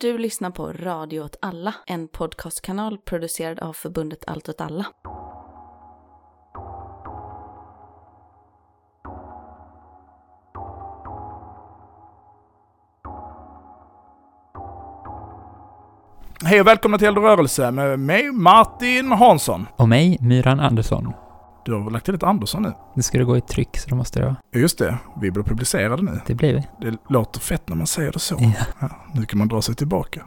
Du lyssnar på Radio åt alla, en podcastkanal producerad av förbundet Allt åt alla. Hej och välkomna till Eldrörelse med mig, Martin Hansson. Och mig, Myran Andersson. Du har lagt till ett Andersson nu. Nu ska det gå i tryck, så då måste det vara. Just det, vi blir publicerade nu. Det blir vi. Det låter fett när man säger det så. Ja. Ja, nu kan man dra sig tillbaka.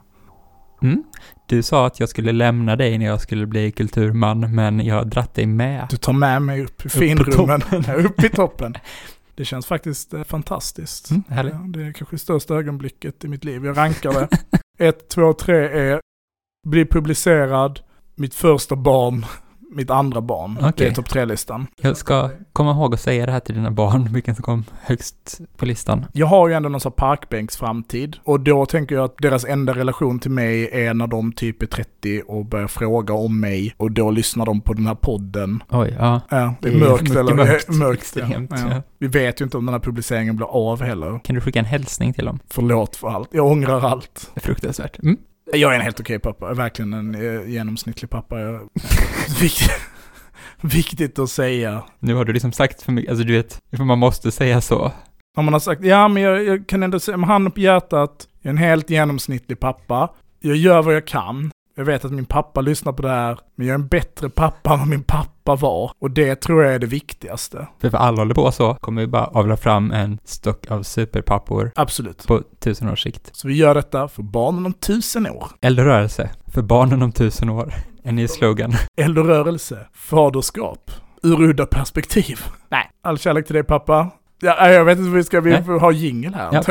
Mm. Du sa att jag skulle lämna dig när jag skulle bli kulturman, men jag har dratt dig med. Du tar med mig upp i finrummen. Ja, upp i toppen. Det känns faktiskt eh, fantastiskt. Mm. Ja, det är kanske det största ögonblicket i mitt liv. Jag rankar det. Ett, två, tre är bli publicerad, mitt första barn, mitt andra barn. Det är topp tre-listan. Jag ska komma ihåg att säga det här till dina barn, vilken som kom högst på listan. Jag har ju ändå någon sån parkbänksframtid. Och då tänker jag att deras enda relation till mig är när de typ är 30 och börjar fråga om mig. Och då lyssnar de på den här podden. Oj, ja. Ja, det är Det är mörkt eller? mörkt. mörkt ja. Extremt, Ja. ja. Vi vet ju inte om den här publiceringen blir av heller. Kan du skicka en hälsning till dem? Förlåt för allt. Jag ångrar allt. Fruktansvärt. Mm. Jag är en helt okej pappa. Jag är verkligen en eh, genomsnittlig pappa. Jag... Vikt... Viktigt att säga. Nu har du liksom sagt för mycket, alltså du vet, för man måste säga så. Om man har sagt, ja men jag, jag kan ändå säga med handen på hjärtat, jag är en helt genomsnittlig pappa. Jag gör vad jag kan. Jag vet att min pappa lyssnar på det här, men jag är en bättre pappa än vad min pappa var. Och det tror jag är det viktigaste. För för alla håller på så, kommer vi bara avla fram en stock av superpappor Absolut. på tusen års sikt. Så vi gör detta för barnen om tusen år. Eldrörelse, för barnen om tusen år. En ny slogan. Eldrörelse, faderskap, ur udda perspektiv. Nej. All kärlek till dig pappa. Ja, jag vet inte, vi ska vi Nej. ha jingel här Ja.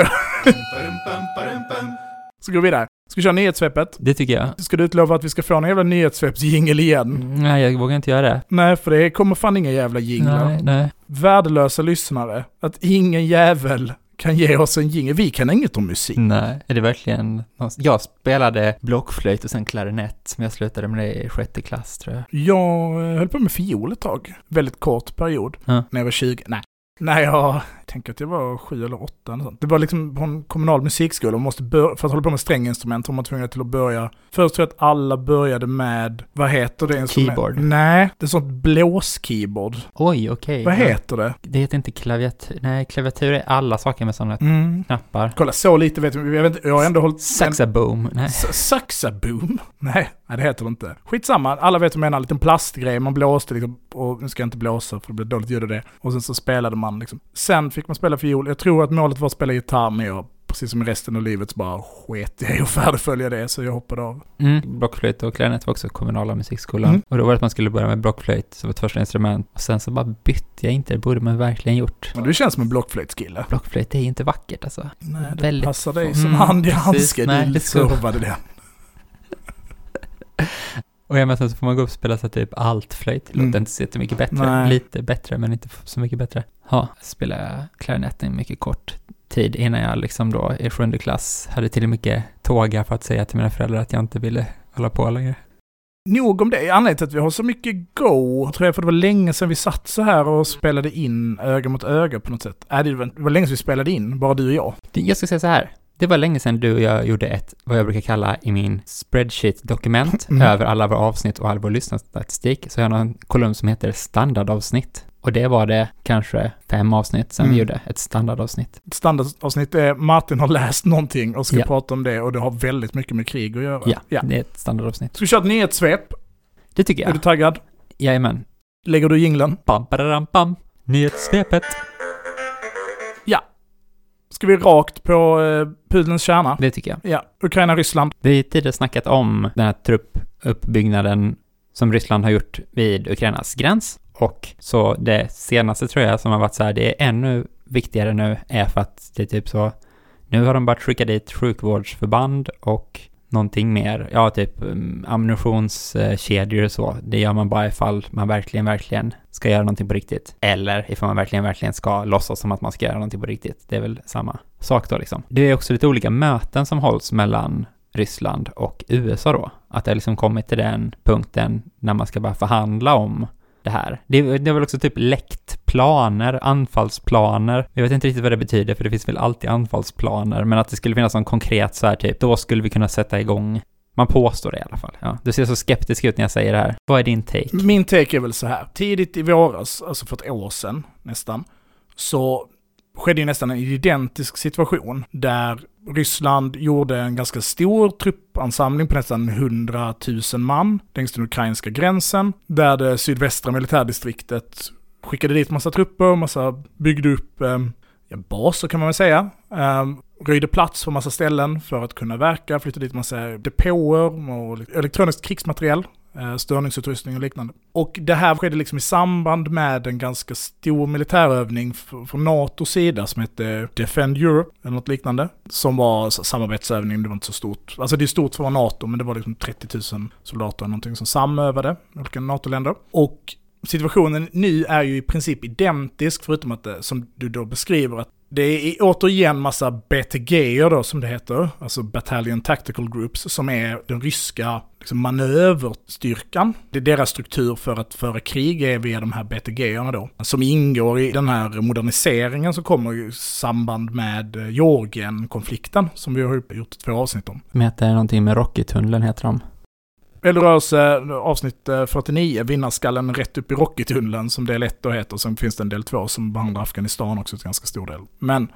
Så går vi vidare. Ska vi köra nyhetssvepet? Det tycker jag. Ska du utlova att vi ska få en jävla nyhetssvepsjingel igen? Mm, Nej, jag vågar inte göra det. Nej, för det kommer fan inga jävla jinglar. Nej, nej. Värdelösa lyssnare. Att ingen jävel kan ge oss en jingel. Vi kan inget om musik. Nej, är det verkligen... Jag spelade blockflöjt och sen klarinett, men jag slutade med det i sjätte klass tror jag. Jag eh, höll på med fiol ett tag. Väldigt kort period. Ja. När jag var 20. Nej. Nej, jag tänker att jag var sju eller åtta. Eller sånt. Det var liksom på en kommunal musikskola. Man måste bör- för att hålla på med stränginstrument var man tvungen till att börja. Först tror jag att alla började med, vad heter det? Keyboard. Nej, det är sånt blåskeyboard. Oj, okej. Vad Ja. heter det? Det heter inte klaviatur. Nej, klaviatur är alla saker med sådana Mm. knappar. Kolla, så lite vet vi. Jag, vet, inte, jag har ändå hållit... Saxaboom. Nej. Saxaboom? Nej, nej, det heter det inte. Skitsamma, alla vet vad jag menar. En liten plastgrej, man blåste liksom, och nu ska jag inte blåsa för det blir dåligt ljud av det. Och sen så spelade man liksom. Sen fick man spela fiol. Jag tror att målet var att spela gitarr, men jag, precis som resten av livet, så bara sket jag i att färdigfölja det, så jag hoppade av. Mm. Blockflöjt och klarinett var också kommunala musikskolan. Mm. Och då var det att man skulle börja med blockflöjt som ett första instrument. Och sen så bara bytte jag inte, det borde man verkligen gjort. Men du känns som en blockflöjtskille. Blockflöjt är inte vackert alltså. Nej, det Väldigt- passar dig som Mm, hand i precis. handske. Nej, Du det ska- servade det. Och ja, men sen så får man gå upp och spela så typ altflöjt. Det låter Mm. inte så jättemycket bättre. Nej. Lite bättre, men inte så mycket bättre. Ja, spelade klarinett en mycket kort tid innan jag liksom då i sjunde klass hade till och mycket tåga för att säga till mina föräldrar att jag inte ville hålla på längre. Nog om det. Anledningen till att vi har så mycket go, tror jag, för det var länge sedan vi satt så här och spelade in öga mot öga på något sätt. Äh, det, var, det var länge sedan vi spelade in, bara du och jag. Det- Jag ska säga så här. Det var länge sedan du och jag gjorde ett, vad jag brukar kalla i min spreadsheet-dokument Mm. över alla våra avsnitt och all vår lyssnarstatistik. Så jag har en kolumn som heter standardavsnitt. Och det var det kanske fem avsnitt sen Mm. vi gjorde ett standardavsnitt. Ett standardavsnitt är Martin har läst någonting och ska Ja. prata om det och det har väldigt mycket med krig att göra. Ja, det är ett standardavsnitt. Ska vi köra ett nyhetssvep? Det tycker Är jag. du taggad? Jajamän. Lägger du jinglen? Bam, bam, bam. Nyhetssvepet. Ska vi rakt på eh, pudelns kärna? Det tycker jag. Ja. Ukraina-Ryssland. Vi har tidigare snackat om den här truppuppbyggnaden som Ryssland har gjort vid Ukrainas gräns. Och så det senaste tror jag som har varit så här, det är ännu viktigare nu är för att det är typ så, nu har de börjat skicka dit sjukvårdsförband och någonting mer, ja typ mm, ammunitionskedjor och så. Det gör man bara ifall man verkligen, verkligen ska göra någonting på riktigt. Eller ifall man verkligen, verkligen ska låtsas som att man ska göra någonting på riktigt. Det är väl samma sak då liksom. Det är också lite olika möten som hålls mellan Ryssland och USA då. Att det har liksom kommit till den punkten när man ska börja förhandla om det här. Det, det är väl också typ läckt planer, anfallsplaner. Jag vet inte riktigt vad det betyder, för det finns väl alltid anfallsplaner, men att det skulle finnas någon konkret så här typ, då skulle vi kunna sätta igång. Man påstår det i alla fall. Ja. Du ser så skeptisk ut när jag säger det här. Vad är din take? Min take är väl så här. Tidigt i våras, alltså för ett år sedan nästan, så skedde ju nästan en identisk situation där Ryssland gjorde en ganska stor truppansamling på nästan 100 000 man längs den ukrainska gränsen, där det sydvästra militärdistriktet skickade dit massa trupper, massa byggde upp eh, ja, baser kan man väl säga. Eh, röjde plats på massa ställen för att kunna verka, flyttade dit massa depåer och elektroniskt krigsmateriel Eh, störningsutrustning och liknande. Och det här skedde liksom i samband med en ganska stor militärövning från NATOs sida som hette Defend Europe, eller något liknande. Som var samarbetsövning, det var inte så stort. Alltså det är stort för att vara NATO, men det var liksom 30 000 soldater eller någonting som samövade, olika NATO-länder. Och situationen nu är ju i princip identisk, förutom att det, som du då beskriver, att det är återigen massa BTG då som det heter, alltså Battalion Tactical Groups, som är den ryska liksom, manöverstyrkan. Det är deras struktur för att föra krig är via de här BTG då, som ingår i den här moderniseringen som kommer i samband med eh, Georgien-konflikten, som vi har gjort två avsnitt om. De heter någonting med Rocky-tunneln heter de. Eldrörelse eh, avsnitt eh, 49, vinnarskallen rätt upp i Rocky-tunneln som del 1 då heter. Sen finns det en del 2 som behandlar Afghanistan också till ganska stor del. Men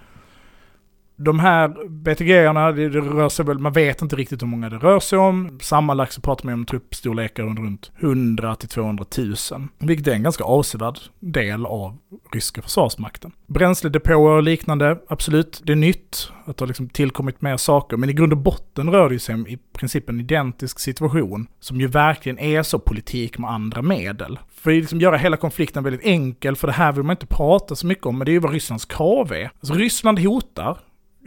de här BTG-erna, det, det, rör sig väl, man vet inte riktigt hur många det rör sig om. Sammanlagt så pratar man om truppstorlekar runt 100 till 200 000. Vilket är en ganska avsevärd del av ryska försvarsmakten. Bränsledepåer och liknande, absolut, det är nytt. Att det har liksom tillkommit mer saker. Men i grund och botten rör det sig om i princip en identisk situation. Som ju verkligen är så politik med andra medel. För att liksom göra hela konflikten väldigt enkel, för det här vill man inte prata så mycket om, men det är ju vad Rysslands krav är. Alltså Ryssland hotar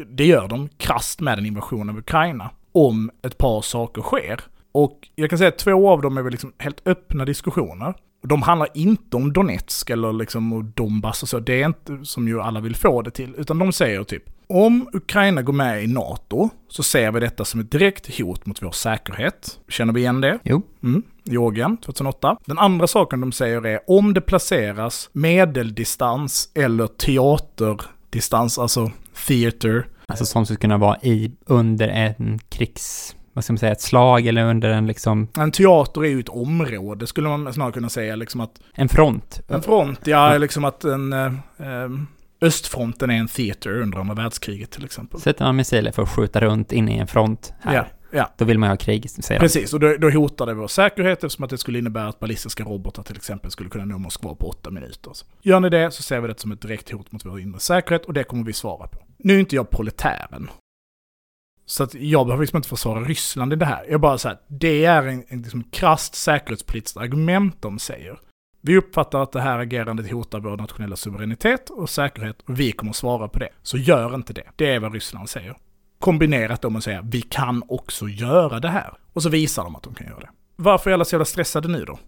det gör de krasst med en invasion av Ukraina. Om ett par saker sker. Och jag kan säga att två av dem är väl liksom helt öppna diskussioner. De handlar inte om Donetsk eller liksom Donbass och så, det är inte som ju alla vill få det till, utan de säger typ om Ukraina går med i NATO så ser vi detta som ett direkt hot mot vår säkerhet. Känner vi igen det? Jo. Mm. Georgien 2008. Den andra saken de säger är om det placeras medeldistans eller teaterdistans, alltså theater. Alltså som skulle kunna vara i, under en krigs, vad ska man säga, ett slag eller under en liksom... En teater är ju ett område, skulle man snarare kunna säga liksom att... En front. En front, ja, ja. liksom att en... Eh, östfronten är en theater under andra världskriget till exempel. Sätter man missiler för att skjuta runt inne i en front här. Ja. Ja. Då vill man ha krig, säger Precis, och då, då hotar det vår säkerhet eftersom att det skulle innebära att ballistiska robotar till exempel skulle kunna nå Moskva på åtta minuter. Gör ni det så ser vi det som ett direkt hot mot vår inre säkerhet och det kommer vi svara på. Nu är inte jag proletären. Så att jag behöver liksom inte försvara Ryssland i det här. Jag bara säger det är en, en liksom krasst säkerhetspolitiskt argument de säger. Vi uppfattar att det här agerandet hotar vår nationella suveränitet och säkerhet och vi kommer svara på det. Så gör inte det. Det är vad Ryssland säger. Kombinerat då med att säga vi kan också göra det här. Och så visar de att de kan göra det. Varför är alla så jävla stressade nu då?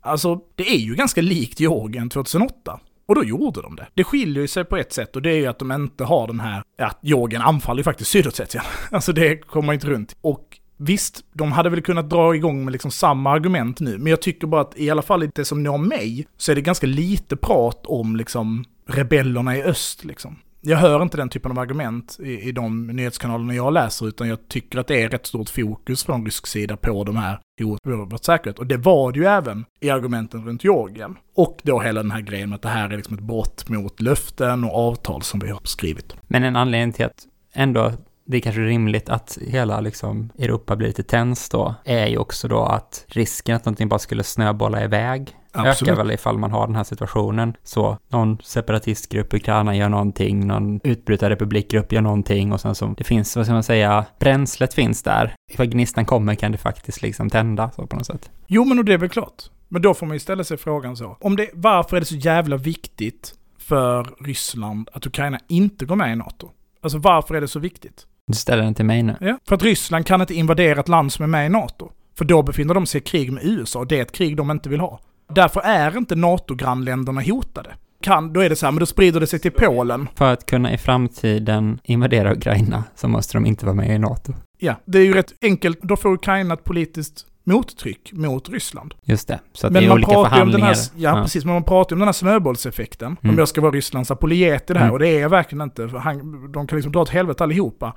Alltså, det är ju ganska likt Georgien 2008. Och då gjorde de det. Det skiljer sig på ett sätt och det är ju att de inte har den här, att Georgien anfaller ju faktiskt Sydossetien. Alltså det kommer man inte runt. Och Visst, de hade väl kunnat dra igång med liksom samma argument nu, men jag tycker bara att i alla fall i det som når mig, så är det ganska lite prat om liksom rebellerna i öst liksom jag hör inte den typen av argument i, i de nyhetskanalerna jag läser, utan jag tycker att det är rätt stort fokus från rysk sida på de här hoten mot säkerhet. Och det var det ju även i argumenten runt Georgien. Och då hela den här grejen med att det här är liksom ett brott mot löften och avtal som vi har skrivit. Men en anledning till att ändå det är kanske rimligt att hela liksom Europa blir lite tens då, är ju också då att risken att någonting bara skulle snöbolla iväg Absolut. ökar väl ifall man har den här situationen. Så någon separatistgrupp i Ukraina gör någonting, någon utbrytarrepublikgrupp gör någonting och sen så, det finns, vad ska man säga, bränslet finns där. Ifall gnistan kommer kan det faktiskt liksom tända så på något sätt. Jo, men och det är väl klart. Men då får man ju ställa sig frågan så. Om det, varför är det så jävla viktigt för Ryssland att Ukraina inte går med i NATO? Alltså varför är det så viktigt? Du ställer den till mig nu. Ja, för att Ryssland kan inte invadera ett land som är med i NATO. För då befinner de sig i krig med USA och det är ett krig de inte vill ha. Därför är inte NATO-grannländerna hotade. Kan, då är det så här, men då sprider det sig till Polen. För att kunna i framtiden invadera Ukraina så måste de inte vara med i NATO. Ja, det är ju rätt enkelt. Då får Ukraina ett politiskt mottryck mot Ryssland. Just det. Så att Men det är man olika pratar om förhandlingar. den här, ja, precis, men man pratar ju om den här snöbollseffekten. Om Mm. jag ska vara Rysslands apologet i det här, Mm. och det är jag verkligen inte. för Han, de kan liksom dra åt helvete allihopa.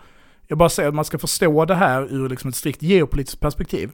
Jag bara säger att man ska förstå det här ur liksom ett strikt geopolitiskt perspektiv.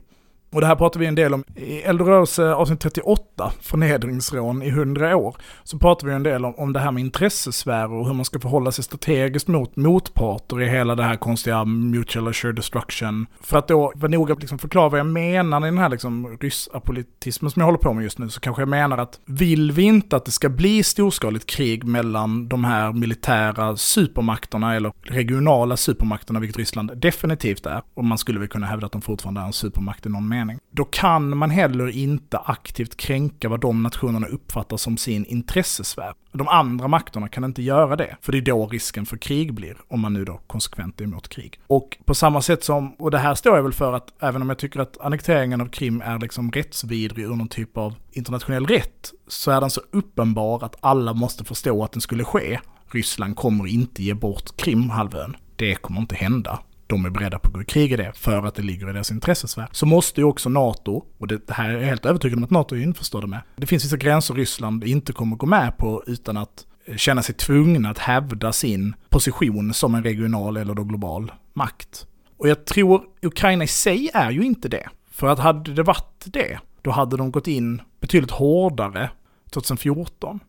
Och det här pratar vi en del om i Eldrörelse avsnitt 38, förnedringsrån i 100 år. Så pratar vi en del om, om det här med intressesfärer och hur man ska förhålla sig strategiskt mot motparter i hela det här konstiga mutual assured destruction. För att då vara noga liksom förklara vad jag menar i den här liksom ryssapolitismen som jag håller på med just nu, så kanske jag menar att vill vi inte att det ska bli storskaligt krig mellan de här militära supermakterna eller regionala supermakterna, vilket Ryssland definitivt är, och man skulle väl kunna hävda att de fortfarande är en supermakt i någon mening, då kan man heller inte aktivt kränka vad de nationerna uppfattar som sin intressesfär. De andra makterna kan inte göra det, för det är då risken för krig blir, om man nu då konsekvent är emot krig. Och på samma sätt som, och det här står jag väl för att även om jag tycker att annekteringen av Krim är liksom rättsvidrig ur någon typ av internationell rätt, så är den så uppenbar att alla måste förstå att den skulle ske. Ryssland kommer inte ge bort Krimhalvön. Det kommer inte hända de är beredda på att gå i krig i det för att det ligger i deras intressesfär. Så måste ju också NATO, och det, det här är jag helt övertygad om att NATO är införstådda med, det finns vissa gränser Ryssland inte kommer gå med på utan att eh, känna sig tvungna att hävda sin position som en regional eller då global makt. Och jag tror Ukraina i sig är ju inte det. För att hade det varit det, då hade de gått in betydligt hårdare 2014.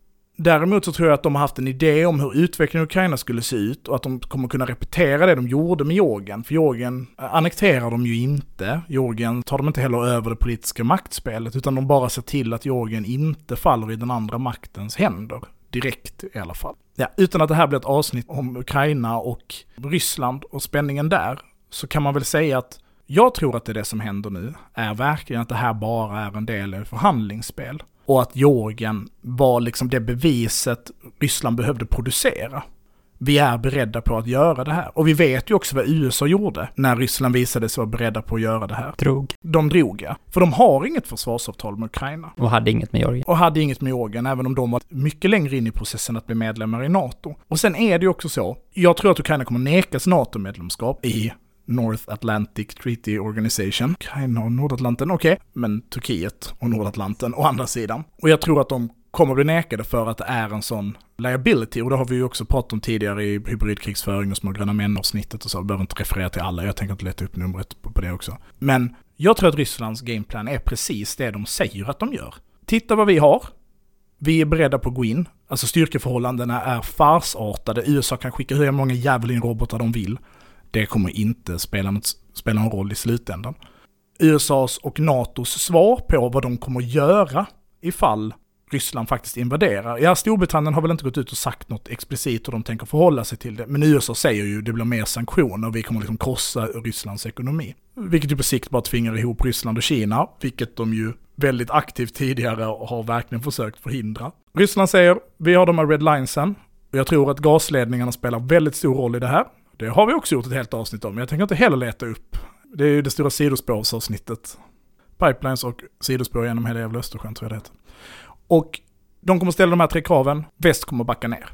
Däremot så tror jag att de har haft en idé om hur utvecklingen i Ukraina skulle se ut och att de kommer kunna repetera det de gjorde med Georgien. För Georgien eh, annekterar de ju inte. Georgien tar de inte heller över det politiska maktspelet utan de bara ser till att Georgien inte faller i den andra maktens händer. Direkt i alla fall. Ja, utan att det här blir ett avsnitt om Ukraina och Ryssland och spänningen där så kan man väl säga att jag tror att det är det som händer nu är verkligen att det här bara är en del i förhandlingsspel. Och att Georgien var liksom det beviset Ryssland behövde producera. Vi är beredda på att göra det här. Och vi vet ju också vad USA gjorde när Ryssland visade sig vara beredda på att göra det här. Drog. De drog ja. För de har inget försvarsavtal med Ukraina. Och hade inget med Georgien. Och hade inget med Georgien, även om de var mycket längre in i processen att bli medlemmar i NATO. Och sen är det ju också så, jag tror att Ukraina kommer nekas NATO-medlemskap i North Atlantic Treaty Organization. Ukraina och Nordatlanten, okej. Okay. Men Turkiet och Nordatlanten å andra sidan. Och jag tror att de kommer bli nekade för att det är en sån liability. Och det har vi ju också pratat om tidigare i hybridkrigsföring och små gröna män-avsnittet och så. Jag behöver inte referera till alla, jag tänker inte leta upp numret på det också. Men jag tror att Rysslands gameplan är precis det de säger att de gör. Titta vad vi har. Vi är beredda på att gå in. Alltså styrkeförhållandena är farsartade. USA kan skicka hur många Javelin-robotar de vill. Det kommer inte spela, något, spela någon roll i slutändan. USAs och NATOs svar på vad de kommer göra ifall Ryssland faktiskt invaderar. Ja, Storbritannien har väl inte gått ut och sagt något explicit hur de tänker förhålla sig till det. Men USA säger ju det blir mer sanktioner och vi kommer liksom krossa Rysslands ekonomi. Vilket ju på sikt bara tvingar ihop Ryssland och Kina, vilket de ju väldigt aktivt tidigare har verkligen försökt förhindra. Ryssland säger, vi har de här red linesen, och jag tror att gasledningarna spelar väldigt stor roll i det här. Det har vi också gjort ett helt avsnitt om, men jag tänker inte heller leta upp. Det är ju det stora sidospårsavsnittet. Pipelines och sidospår genom hela jävla Östersjön tror jag det heter. Och de kommer ställa de här tre kraven, väst kommer backa ner.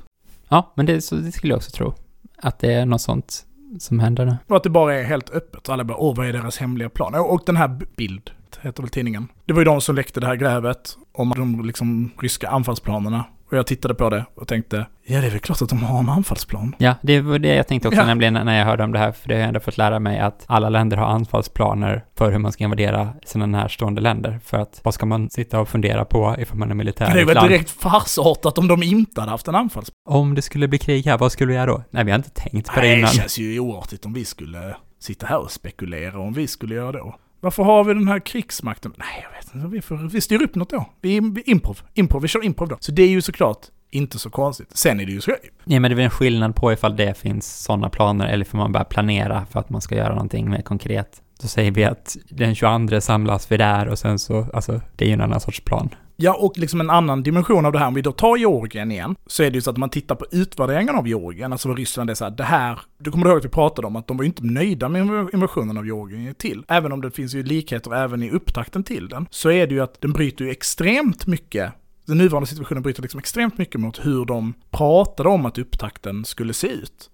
Ja, men det, det skulle jag också tro. Att det är något sånt som händer nu. Och att det bara är helt öppet. Alla bara, åh vad är deras hemliga plan? Och den här bild, heter väl tidningen. Det var ju de som läckte det här grävet om de liksom ryska anfallsplanerna. Och jag tittade på det och tänkte, ja det är väl klart att de har en anfallsplan. Ja, det var det jag tänkte också Ja. nämligen när jag hörde om det här, för det har jag ändå fått lära mig att alla länder har anfallsplaner för hur man ska invadera sina närstående länder. För att vad ska man sitta och fundera på ifall man är militär Det är väl land? direkt farsartat om de inte hade haft en anfallsplan. Om det skulle bli krig här, vad skulle vi göra då? Nej, vi har inte tänkt på det Nej, det innan. känns ju oartigt om vi skulle sitta här och spekulera om vi skulle göra då. Varför har vi den här krigsmakten? Nej, jag vet inte. Vi, får, vi styr upp något då. Vi, vi improv. Improv. Vi kör improv då. Så det är ju såklart inte så konstigt. Sen är det ju så... Nej, men det är väl en skillnad på ifall det finns sådana planer eller ifall man börjar planera för att man ska göra någonting mer konkret. Då säger vi att den 22 samlas vi där och sen så, alltså, det är ju en annan sorts plan. Ja, och liksom en annan dimension av det här, om vi då tar Georgien igen, så är det ju så att man tittar på utvärderingen av Georgien, alltså vad Ryssland är så här, det här, du kommer ihåg att vi pratade om att de var ju inte nöjda med invasionen av Georgien till. Även om det finns ju likheter även i upptakten till den, så är det ju att den bryter ju extremt mycket den nuvarande situationen bryter liksom extremt mycket mot hur de pratade om att upptakten skulle se ut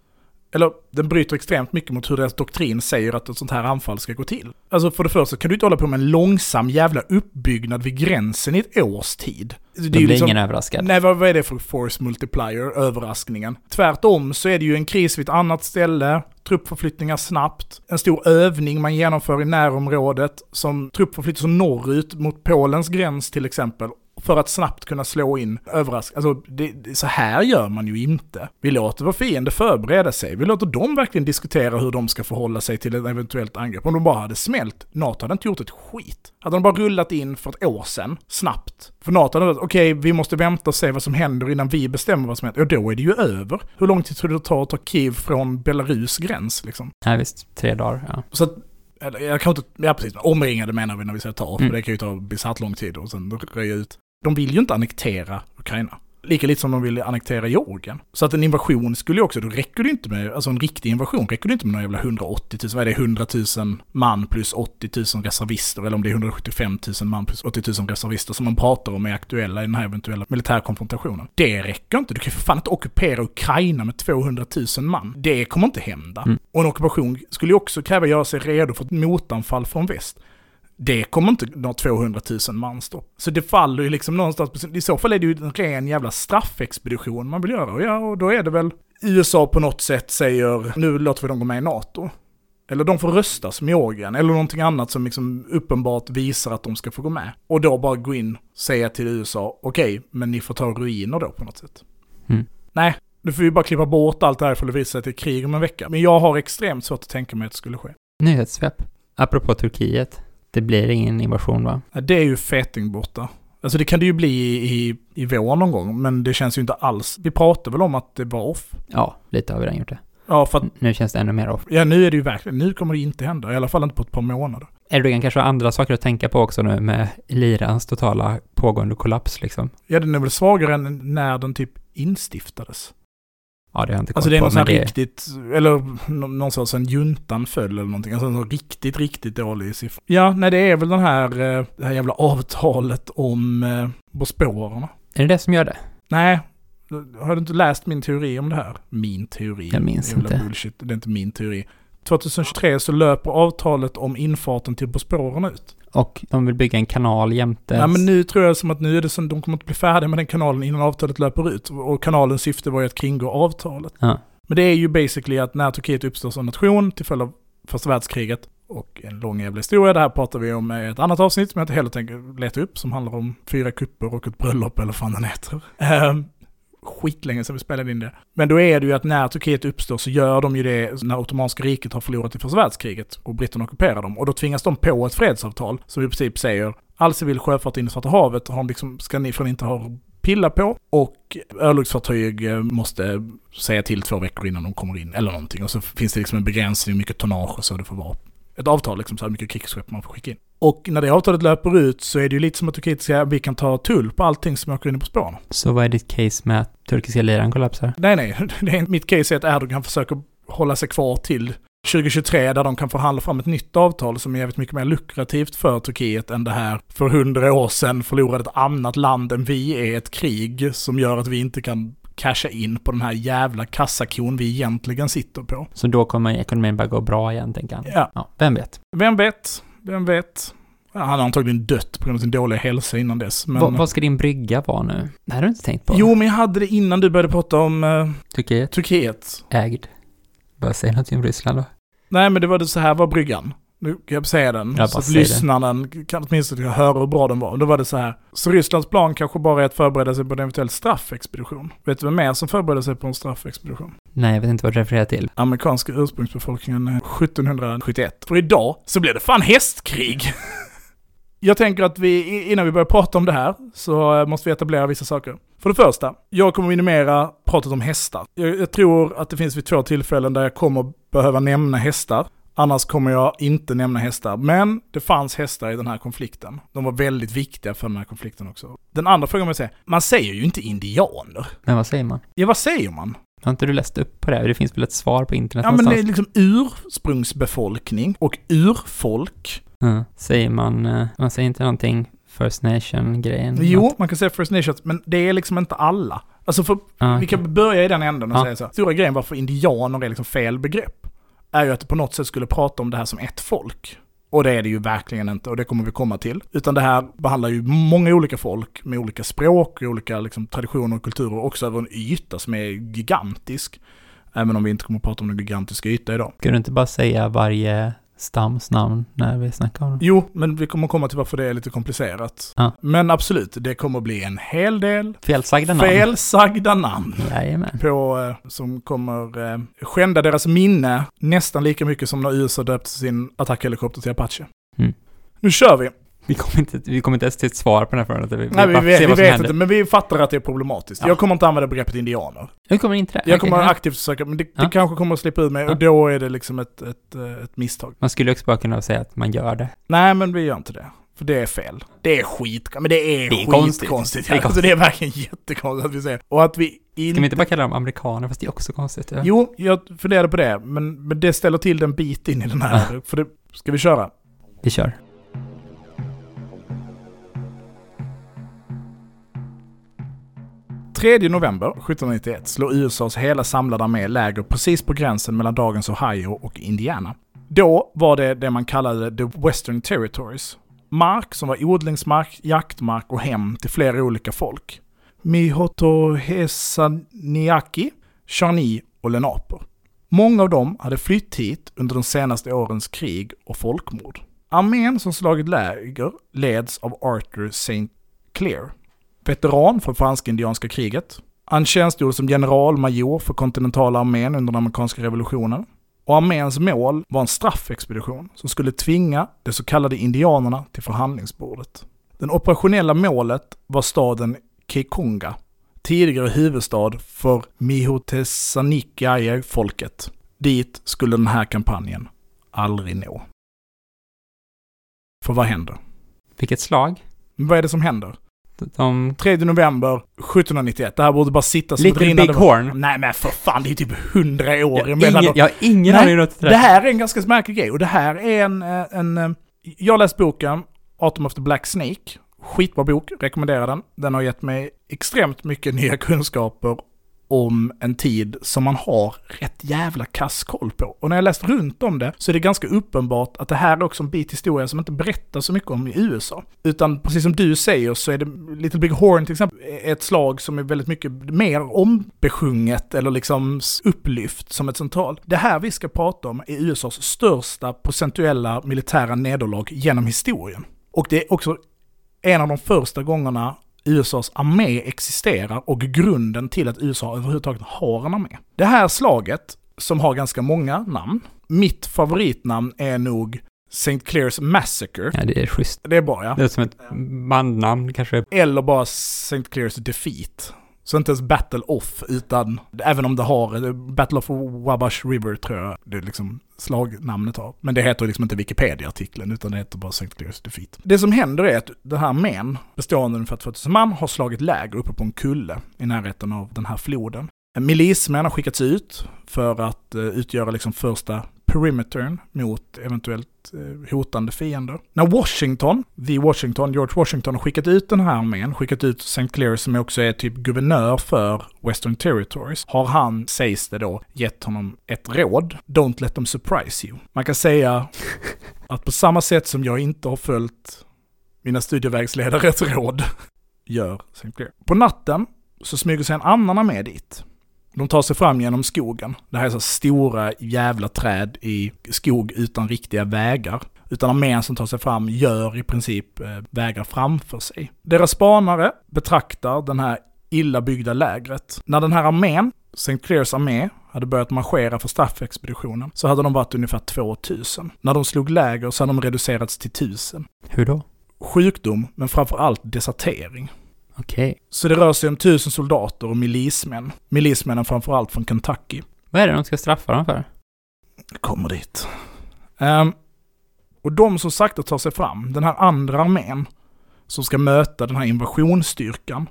eller den bryter extremt mycket mot hur deras doktrin säger att ett sånt här anfall ska gå till. Alltså för det första kan du inte hålla på med en långsam jävla uppbyggnad vid gränsen i ett års tid. Det blir ju liksom, ingen överraskad. Nej, vad, vad är det för force multiplier, överraskningen? Tvärtom så är det ju en kris vid ett annat ställe, truppförflyttningar snabbt, en stor övning man genomför i närområdet som truppförflyttar norrut mot Polens gräns till exempel för att snabbt kunna slå in överraskning. Alltså, det, så här gör man ju inte. Vi låter vår fiende förbereda sig. Vi låter dem verkligen diskutera hur de ska förhålla sig till ett eventuellt angrepp. Om de bara hade smält, NATO hade inte gjort ett skit. Hade de bara rullat in för ett år sedan, snabbt. För NATO hade okej, okay, vi måste vänta och se vad som händer innan vi bestämmer vad som händer. Ja, då är det ju över. Hur lång tid tror du det tar att ta Kiev från Belarus gräns liksom? Nej, visst. Tre dagar, ja. Så att jag kan inte, ja precis, omringade menar vi när vi säger ta, för mm. det kan ju ta bisarrt lång tid och sen röja ut. De vill ju inte annektera Ukraina. Lika lite som de vill annektera Georgien. Så att en invasion skulle ju också, då räcker det inte med, alltså en riktig invasion räcker det inte med några jävla 180 000, vad är det, 100 000 man plus 80 000 reservister, eller om det är 175 000 man plus 80 000 reservister som man pratar om är aktuella i den här eventuella militärkonfrontationen. Det räcker inte, du kan ju för fan inte ockupera Ukraina med 200 000 man. Det kommer inte hända. Mm. Och en ockupation skulle ju också kräva göra sig redo för ett motanfall från väst. Det kommer inte nå 200 000 man stå. Så det faller ju liksom någonstans, i så fall är det ju en ren jävla straffexpedition man vill göra. Och ja, och då är det väl USA på något sätt säger, nu låter vi dem gå med i NATO. Eller de får rösta som Georgien, eller någonting annat som liksom uppenbart visar att de ska få gå med. Och då bara gå in säga till USA, okej, okay, men ni får ta ruiner då på något sätt. Mm. Nej, nu får vi bara klippa bort allt det här för att visa att det är krig om en vecka. Men jag har extremt svårt att tänka mig att det skulle ske. Nyhetssvep. Apropå Turkiet. Det blir ingen invasion va? Det är ju feting borta. Alltså det kan det ju bli i, i, i vår någon gång, men det känns ju inte alls. Vi pratade väl om att det var off? Ja, lite har vi redan gjort det. Ja, för att, Nu känns det ännu mer off. Ja, nu är det ju verkligen, nu kommer det inte hända. I alla fall inte på ett par månader. Erdogan kanske har andra saker att tänka på också nu med Lirans totala pågående kollaps liksom. Ja, den är väl svagare än när den typ instiftades. Ja, det har jag inte Alltså det är något sånt riktigt, eller någon sorts en juntan föll eller någonting. Alltså en riktigt, riktigt dålig siffra. Ja, nej det är väl den här, eh, det här jävla avtalet om eh, Bosporerna. Är det det som gör det? Nej, har du inte läst min teori om det här? Min teori. Jag minns inte. Bullshit, det är inte min teori. 2023 så löper avtalet om infarten till Bosporerna ut. Och de vill bygga en kanal jämte... Ja men nu tror jag som att nu är det som, de kommer inte bli färdiga med den kanalen innan avtalet löper ut. Och kanalens syfte var ju att kringgå avtalet. Ja. Men det är ju basically att när Turkiet uppstår som nation till följd av första världskriget och en lång jävla historia, det här pratar vi om i ett annat avsnitt som jag inte heller tänker leta upp, som handlar om fyra kupper och ett bröllop eller vad fan den heter. Um, skitlänge sedan vi spelade in det. Men då är det ju att när Turkiet uppstår så gör de ju det när Ottomanska riket har förlorat i första världskriget och britterna ockuperar dem. Och då tvingas de på ett fredsavtal som i princip säger all civil sjöfart in i Svarta havet har liksom, ska ni från inte ha pilla på och örlogsfartyg eh, måste säga till två veckor innan de kommer in eller någonting. Och så finns det liksom en begränsning hur mycket tonnage och så det får vara. Ett avtal liksom, så här mycket krigsskepp man får skicka in. Och när det avtalet löper ut så är det ju lite som att Turkiet säger vi kan ta tull på allting som åker in på spåren. Så vad är ditt case med att turkiska liran kollapsar? Nej, nej. Det är, mitt case är att Erdogan försöker hålla sig kvar till 2023 där de kan förhandla fram ett nytt avtal som är jävligt mycket mer lukrativt för Turkiet än det här för hundra år sedan förlorade ett annat land än vi är ett krig som gör att vi inte kan casha in på den här jävla kassakon vi egentligen sitter på. Så då kommer ekonomin bara gå bra igen, tänker han? Ja. ja. Vem vet? Vem vet? Vem vet? Han har antagligen dött på grund av sin dåliga hälsa innan dess. Men... vad ska din brygga vara nu? Det här har du inte tänkt på? Jo, men jag hade det innan du började prata om... Uh, Turkiet? Turkiet. Ägd. Bara säg något om Ryssland då. Nej, men det var det så här var bryggan. Nu kan jag säga den, jag så att lyssnaren kan åtminstone höra hur bra den var. Då var det så här, så Rysslands plan kanske bara är att förbereda sig på en eventuell straffexpedition. Vet du vem mer som förbereder sig på en straffexpedition? Nej, jag vet inte vad du refererar till. Amerikanska ursprungsbefolkningen 1771. För idag så blir det fan hästkrig! Jag tänker att vi, innan vi börjar prata om det här, så måste vi etablera vissa saker. För det första, jag kommer minimera pratet om hästar. Jag, jag tror att det finns vid två tillfällen där jag kommer behöva nämna hästar. Annars kommer jag inte nämna hästar. Men det fanns hästar i den här konflikten. De var väldigt viktiga för den här konflikten också. Den andra frågan man säger, man säger ju inte indianer. Men vad säger man? Ja, vad säger man? Har inte du läst upp på det? Det finns väl ett svar på internet Ja, någonstans? men det är liksom ursprungsbefolkning och urfolk. Mm. Säger man, eh, man säger inte någonting First Nation-grejen? Jo, man kan säga First Nations, men det är liksom inte alla. Alltså för, Ah, vi kan börja i den änden och Ja. säga så. Stora grejen varför indianer är liksom fel begrepp, är ju att det på något sätt skulle prata om det här som ett folk. Och det är det ju verkligen inte, och det kommer vi komma till. Utan det här behandlar ju många olika folk med olika språk och olika liksom, traditioner och kulturer, också över en yta som är gigantisk. Även om vi inte kommer att prata om en gigantisk yta idag. Ska du inte bara säga varje stams namn när vi snackar om dem? Jo, men vi kommer komma till varför det är lite komplicerat. Ja. Men absolut, det kommer bli en hel del Felsagda namn? felsagda namn. Jajamän. på, eh, som kommer eh, skända deras minne nästan lika mycket som när USA döpte sin attackhelikopter till Apache. Mm. Nu kör vi! Vi kommer inte, vi kommer inte ens till ett svar på den här frågan. Vi, Nej, vi bara vet, vi vet händer. inte, men vi fattar att det är problematiskt. Ja. Jag kommer inte använda begreppet indianer. Jag kommer inte det. Jag kommer ja. aktivt försöka, men det, Ja. det kanske kommer att slippa ut mig Ja. och då är det liksom ett, ett, eh, ett misstag. Man skulle också bara kunna säga att man gör det. Nej, men vi gör inte det. För det är fel. Det är skit, men det är, Det är konstigt. skitkonstigt. Det är Alltså det är verkligen jättekonstigt att vi säger. Och att vi Ska vi inte bara kalla dem amerikaner, fast det är också konstigt. Ja. Jo, jag funderade på det, men, men det ställer till den bit in i den här. För det, ska vi köra? Vi kör. 3 november 1791 slår USAs hela samlade armé läger precis på gränsen mellan dagens Ohio och Indiana. Då var det det man kallade the Western Territories. Mark som var odlingsmark, jaktmark och hem till flera olika folk. Mihotohesaniaki, Charni och Lenaper. Många av dem hade flytt hit under de senaste årens krig och folkmord. Armén som slagit läger leds av Arthur St. Clair, veteran från fransk-indianska kriget. Han tjänstgjorde som generalmajor för kontinentala armén under den amerikanska revolutionen. Och arméns mål var en straffexpedition som skulle tvinga de så kallade indianerna till förhandlingsbordet. Den operationella målet var staden Kekonga, tidigare huvudstad för Mihotesanikiaye-folket. Dit skulle den här kampanjen aldrig nå. För vad händer? Vilket slag? Vad är det som händer? De... 3 november 1791. Det här borde bara sitta som ett Little rinnande Big Horn. Nej men för fan, det är typ 100 år Jag, emellan. ingen, jag har ingen aning om det Det här är en ganska märklig grej och det här är en, eh, en... eh, Jag har läst boken Autumn of the Black Snake. Skitbra bok, rekommenderar den. Den har gett mig extremt mycket nya kunskaper om en tid som man har rätt jävla kass koll på. Och när jag läst runt om det så är det ganska uppenbart att det här är också en bit historia som inte berättar så mycket om i USA. Utan precis som du säger så är det Little Big Horn till exempel ett slag som är väldigt mycket mer ombesjunget eller liksom upplyft som ett central. Det här vi ska prata om är USAs största procentuella militära nederlag genom historien. Och det är också en av de första gångerna USAs armé existerar och grunden till att USA överhuvudtaget har en armé. Det här slaget, som har ganska många namn, mitt favoritnamn är nog St. Clair's Massacre. Ja, det är schysst. Det är bra ja. Det är som ett bandnamn kanske. Eller bara St. Clair's Defeat. Så inte ens Battle Off, utan även om det har Battle of Wabash River tror jag det är liksom slagnamnet har. Men det heter liksom inte Wikipedia-artikeln, utan det heter bara St. Clair's Defeat. Det som händer är att den här armén, bestående ungefär 2000 man, har slagit läger uppe på en kulle i närheten av den här floden. Milismän har skickats ut för att eh, utgöra liksom första perimetern mot eventuellt eh, hotande fiender. När Washington, the Washington, George Washington har skickat ut den här armén, skickat ut St. Clair som också är typ guvernör för Western Territories, har han, sägs det då, gett honom ett råd. Don't let them surprise you. Man kan säga att på samma sätt som jag inte har följt mina studievägsledares råd, gör St. Clair. På natten så smyger sig en annan armé dit. De tar sig fram genom skogen. Det här är så stora jävla träd i skog utan riktiga vägar. Utan armén som tar sig fram gör i princip eh, vägar framför sig. Deras spanare betraktar den här illa byggda lägret. När den här armén, St. Clairs armé, hade börjat marschera för straffexpeditionen så hade de varit ungefär 2000. När de slog läger så hade de reducerats till 1000. Hur då? Sjukdom, men framför allt desertering. Okej. Så det rör sig om tusen soldater och milismän. Milismännen framförallt från Kentucky. Vad är det de ska straffa dem för? Kommer dit. Ehm, och de som sakta tar sig fram, den här andra armén, som ska möta den här invasionsstyrkan,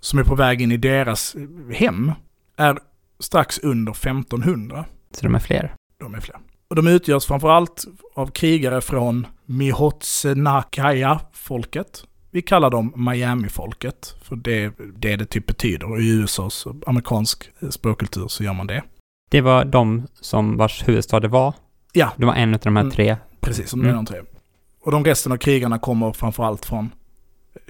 som är på väg in i deras hem, är strax under 1500. Så de är fler? De är fler. Och de utgörs framförallt av krigare från Mihotsenakaya-folket, Vi kallar dem Miami-folket, för det är det det typ betyder. Och I USAs amerikansk språkkultur så gör man det. Det var de som vars huvudstad det var. Ja. Det var en av de här Mm. tre. Precis, som Mm. de tre. Och de resten av krigarna kommer framförallt från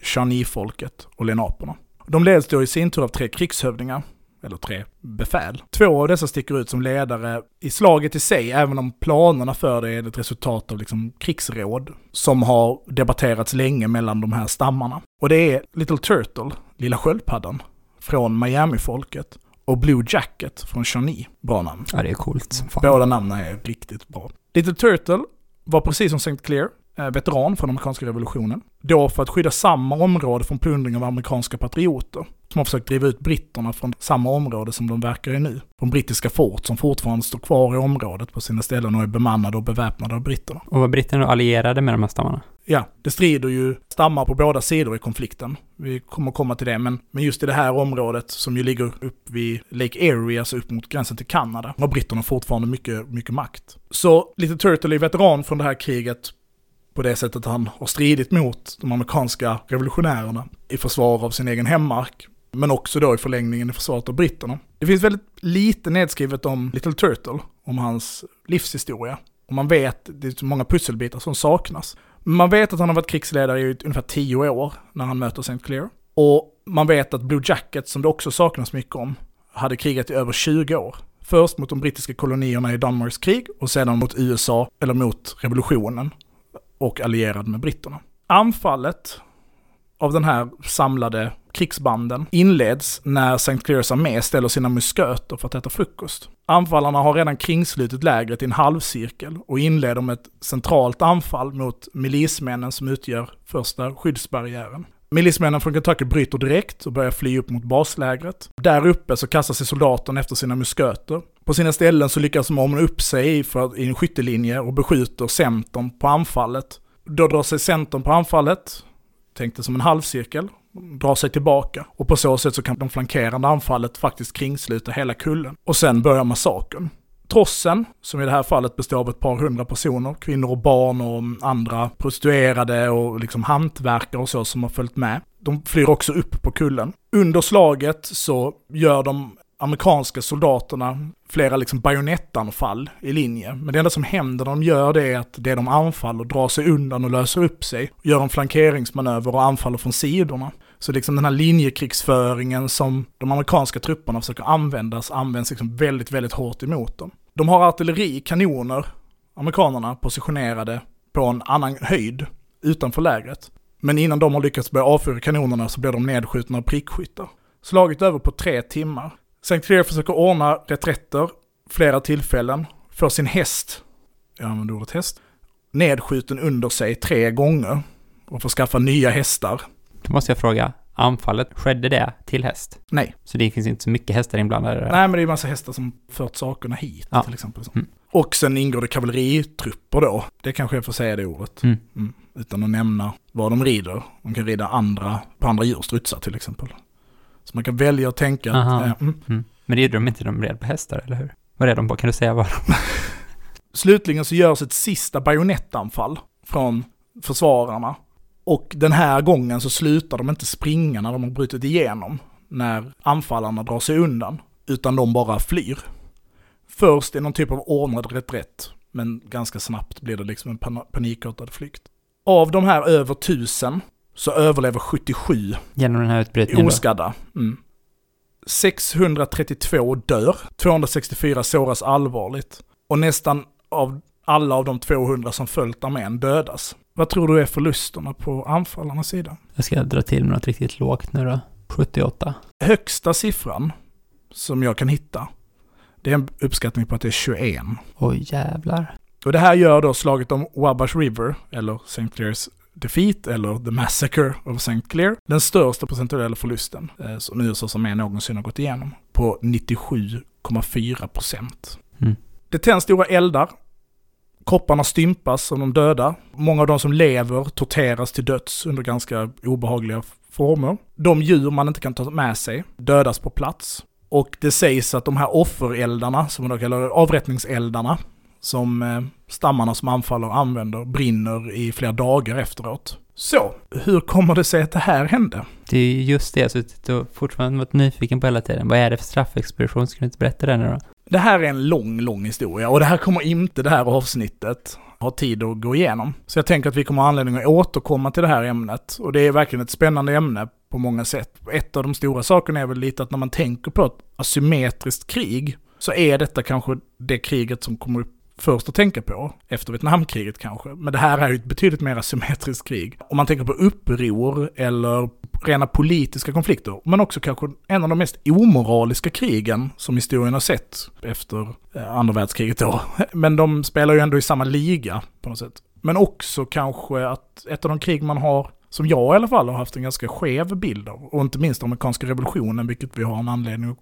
Shawnee-folket och lenaperna. De leds då i sin tur av tre krigshövdingar, eller tre befäl. Två av dessa sticker ut som ledare i slaget i sig, även om planerna för det är ett resultat av liksom krigsråd som har debatterats länge mellan de här stammarna. Och det är Little Turtle, Lilla Sköldpaddan, från Miami-folket och Blue Jacket från Shawnee. Bra namn. Ja, det är coolt fan. Båda namnen är riktigt bra. Little Turtle var precis som St. Clair veteran från amerikanska revolutionen. Då för att skydda samma område från plundring av amerikanska patrioter. Som har försökt driva ut britterna från samma område som de verkar i nu. Från brittiska fort som fortfarande står kvar i området på sina ställen och är bemannade och beväpnade av britterna. Och var britterna då allierade med de här stammarna? Ja, det strider ju stammar på båda sidor i konflikten. Vi kommer komma till det, men, men just i det här området som ju ligger upp vid Lake Erie, alltså upp mot gränsen till Kanada, har britterna fortfarande mycket, mycket makt. Så Little Turtle är veteran från det här kriget på det sättet att han har stridit mot de amerikanska revolutionärerna i försvar av sin egen hemmark. Men också då i förlängningen i försvaret av britterna. Det finns väldigt lite nedskrivet om Little Turtle, om hans livshistoria. Och man vet, det är så många pusselbitar som saknas. Man vet att han har varit krigsledare i ungefär tio år när han möter St. Clair. Och man vet att Blue Jacket, som det också saknas mycket om, hade krigat i över 20 år. Först mot de brittiska kolonierna i Danmarks krig och sedan mot USA, eller mot revolutionen och allierad med britterna. Anfallet av den här samlade krigsbanden inleds när St. Clairs armé ställer sina musköter för att äta frukost. Anfallarna har redan kringslutit lägret i en halvcirkel och inleder med ett centralt anfall mot milismännen som utgör första skyddsbarriären. Milismännen från Kentucky bryter direkt och börjar fly upp mot baslägret. Där uppe så kastar sig soldaten efter sina musköter. På sina ställen så lyckas de ordna upp sig för, i en skyttelinje och beskjuter centern på anfallet. Då drar sig centern på anfallet, tänkte som en halvcirkel, drar sig tillbaka. Och på så sätt så kan de flankerande anfallet faktiskt kringsluta hela kullen. Och sen börjar massakern. Trossen, som i det här fallet består av ett par hundra personer, kvinnor och barn och andra prostituerade och liksom hantverkare och så som har följt med. De flyr också upp på kullen. Under slaget så gör de amerikanska soldaterna flera liksom bajonettanfall i linje. Men det enda som händer när de gör det är att det de anfaller drar sig undan och löser upp sig. Gör en flankeringsmanöver och anfaller från sidorna. Så liksom den här linjekrigsföringen som de amerikanska trupperna försöker användas, används liksom väldigt, väldigt hårt emot dem. De har artilleri, kanoner, amerikanerna positionerade på en annan höjd utanför lägret. Men innan de har lyckats börja avfyra kanonerna så blir de nedskjutna av prickskyttar. Slaget över på tre timmar. St. Clair försöker ordna reträtter flera tillfällen, får sin häst, jag använder ordet häst, nedskjuten under sig tre gånger och får skaffa nya hästar. Då måste jag fråga, anfallet, skedde det till häst? Nej. Så det finns inte så mycket hästar inblandade där? Nej, men det är massa hästar som fört sakerna hit Ja. till exempel. Mm. Och sen ingår det kavalleritrupper då. Det kanske jag får säga det ordet. Mm. Mm. Utan att nämna vad de rider. De kan rida andra, på andra djur, strutsar till exempel. Så man kan välja att tänka att, Aha. Mm. Men det gjorde de inte, de red på hästar, eller hur? Vad är de på? Kan du säga vad? Slutligen så görs ett sista bajonettanfall från försvararna. Och den här gången så slutar de inte springa när de har brutit igenom, när anfallarna drar sig undan, utan de bara flyr. Först i någon typ av ordnad reträtt, men ganska snabbt blir det liksom en pan- panikartad flykt. Av de här över tusen så överlever 77 Genom den här utbrytningen oskadda. Mm. 632 dör, 264 såras allvarligt och nästan av alla av de 200 som följt armén dödas. Vad tror du är förlusterna på anfallarnas sida? Jag ska dra till med något riktigt lågt nu då. 78. Högsta siffran som jag kan hitta, det är en uppskattning på att det är 21. Oj jävlar. Och det här gör då slaget om Wabash River, eller St. Clairs Defeat, eller The Massacre of St. Clair, den största procentuella förlusten eh, som USAs armé någonsin har gått igenom, på 97,4 procent. Mm. Det tänds stora eldar, kropparna stympas av de döda, många av de som lever torteras till döds under ganska obehagliga former. De djur man inte kan ta med sig dödas på plats. Och det sägs att de här offereldarna, som man då kallar avrättningseldarna, som eh, stammarna som anfaller använder brinner i flera dagar efteråt. Så, hur kommer det sig att det här hände? Det är just det jag suttit och fortfarande varit nyfiken på hela tiden. Vad är det för straffexpedition? Ska du inte berätta det nu då? Det här är en lång, lång historia och det här kommer inte det här avsnittet ha tid att gå igenom. Så jag tänker att vi kommer ha anledning att återkomma till det här ämnet. Och det är verkligen ett spännande ämne på många sätt. Ett av de stora sakerna är väl lite att när man tänker på ett asymmetriskt krig så är detta kanske det kriget som kommer upp först att tänka på, efter Vietnamkriget kanske. Men det här är ju ett betydligt mer asymmetriskt krig. Om man tänker på uppror eller rena politiska konflikter, men också kanske en av de mest omoraliska krigen som historien har sett efter eh, andra världskriget då. Men de spelar ju ändå i samma liga på något sätt. Men också kanske att ett av de krig man har som jag i alla fall har haft en ganska skev bild av. Och inte minst amerikanska revolutionen, vilket vi har en anledning att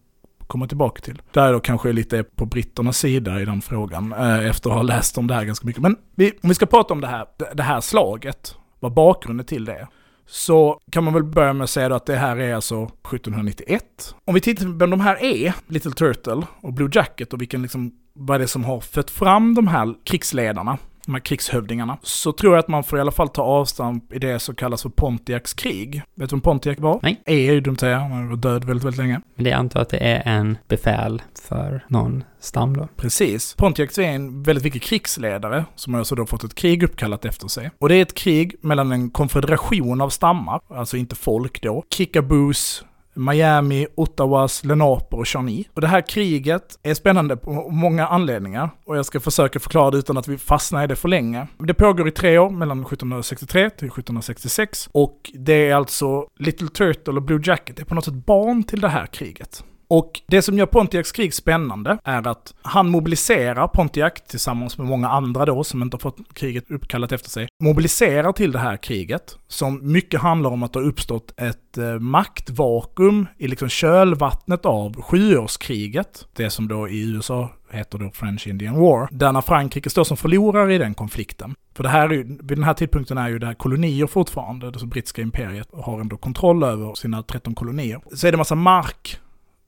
komma tillbaka till. Där jag då kanske lite är på britternas sida i den frågan, eh, efter att ha läst om det här ganska mycket. Men vi, om vi ska prata om det här, det här slaget, vad bakgrunden till det är, så kan man väl börja med att säga då att det här är alltså 1791. Om vi tittar på vem de här är, Little Turtle och Blue Jacket och vilken liksom, vad är det som har fött fram de här krigsledarna, de här krigshövdingarna, så tror jag att man får i alla fall ta avstamp i det som kallas för Pontiacs krig. Vet du vem Pontiac var? Nej. Är ju dumt att säga, han var död väldigt, väldigt länge. Men det jag antar att det är en befäl för någon stam då. Precis. Pontiac är en väldigt viktig krigsledare som alltså då fått ett krig uppkallat efter sig. Och det är ett krig mellan en konfederation av stammar, alltså inte folk då, Kickaboos, Miami, Ottawas, Lenape och Shawnee. Och det här kriget är spännande på många anledningar och jag ska försöka förklara det utan att vi fastnar i det för länge. Det pågår i tre år, mellan 1763 till 1766 och det är alltså Little Turtle och Blue Jacket är på något sätt barn till det här kriget. Och det som gör Pontiacs krig spännande är att han mobiliserar Pontiac tillsammans med många andra då som inte har fått kriget uppkallat efter sig. Mobiliserar till det här kriget som mycket handlar om att det har uppstått ett eh, maktvakuum i liksom kölvattnet av sjuårskriget. Det som då i USA heter då French Indian War. Där när Frankrike står som förlorare i den konflikten. För det här är ju, vid den här tidpunkten är ju det här kolonier fortfarande, det brittiska imperiet har ändå kontroll över sina 13 kolonier. Så är det massa mark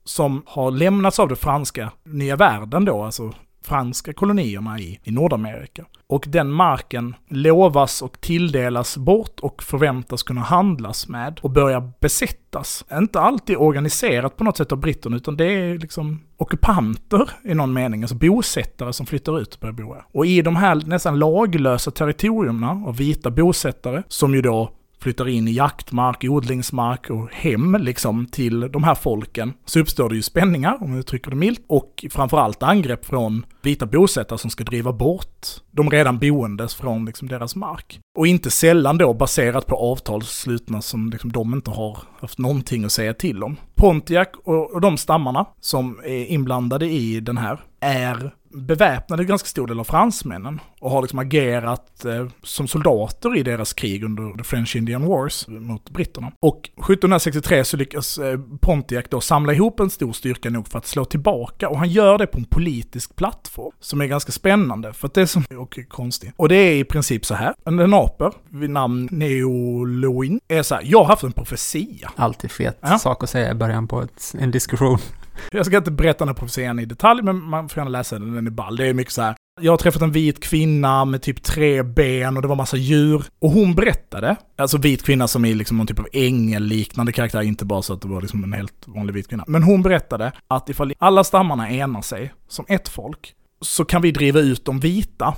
som har lämnats av det franska nya världen då, alltså franska kolonierna i, i Nordamerika. Och den marken lovas och tilldelas bort och förväntas kunna handlas med och börja besättas. Inte alltid organiserat på något sätt av britterna, utan det är liksom ockupanter i någon mening, alltså bosättare som flyttar ut och börjar bo här. Och i de här nästan laglösa territorierna av vita bosättare, som ju då flyttar in i jaktmark, odlingsmark och hem liksom till de här folken så uppstår det ju spänningar, om jag uttrycker det milt, och framförallt angrepp från vita bosättare som ska driva bort de redan boendes från liksom deras mark. Och inte sällan då baserat på avtal slutna som liksom de inte har haft någonting att säga till om. Pontiac och, och de stammarna som är inblandade i den här är beväpnade ganska stor del av fransmännen och har liksom agerat eh, som soldater i deras krig under the French Indian Wars mot britterna. Och 1763 så lyckas eh, Pontiac då samla ihop en stor styrka nog för att slå tillbaka och han gör det på en politisk plattform som är ganska spännande för att det är som och konstigt. Och det är i princip så här, en aper vid namn Neoloin är så här, jag har haft en profetia. Alltid fet Ja. sak att säga i början på ett, en diskussion. Jag ska inte berätta den här profetian i detalj, men man får gärna läsa den, den är ball. Det är mycket så här. Jag har träffat en vit kvinna med typ tre ben och det var massa djur. Och hon berättade, alltså vit kvinna som är liksom någon typ av ängel-liknande karaktär, inte bara så att det var liksom en helt vanlig vit kvinna. Men hon berättade att ifall alla stammarna enar sig som ett folk, så kan vi driva ut de vita.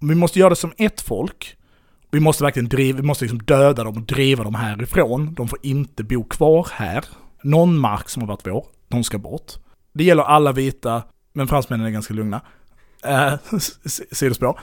Vi måste göra det som ett folk. Vi måste verkligen driva, vi måste liksom döda dem och driva dem härifrån. De får inte bo kvar här. Någon mark som har varit vår, de ska bort. Det gäller alla vita, men fransmännen är ganska lugna. Eh, sidospår.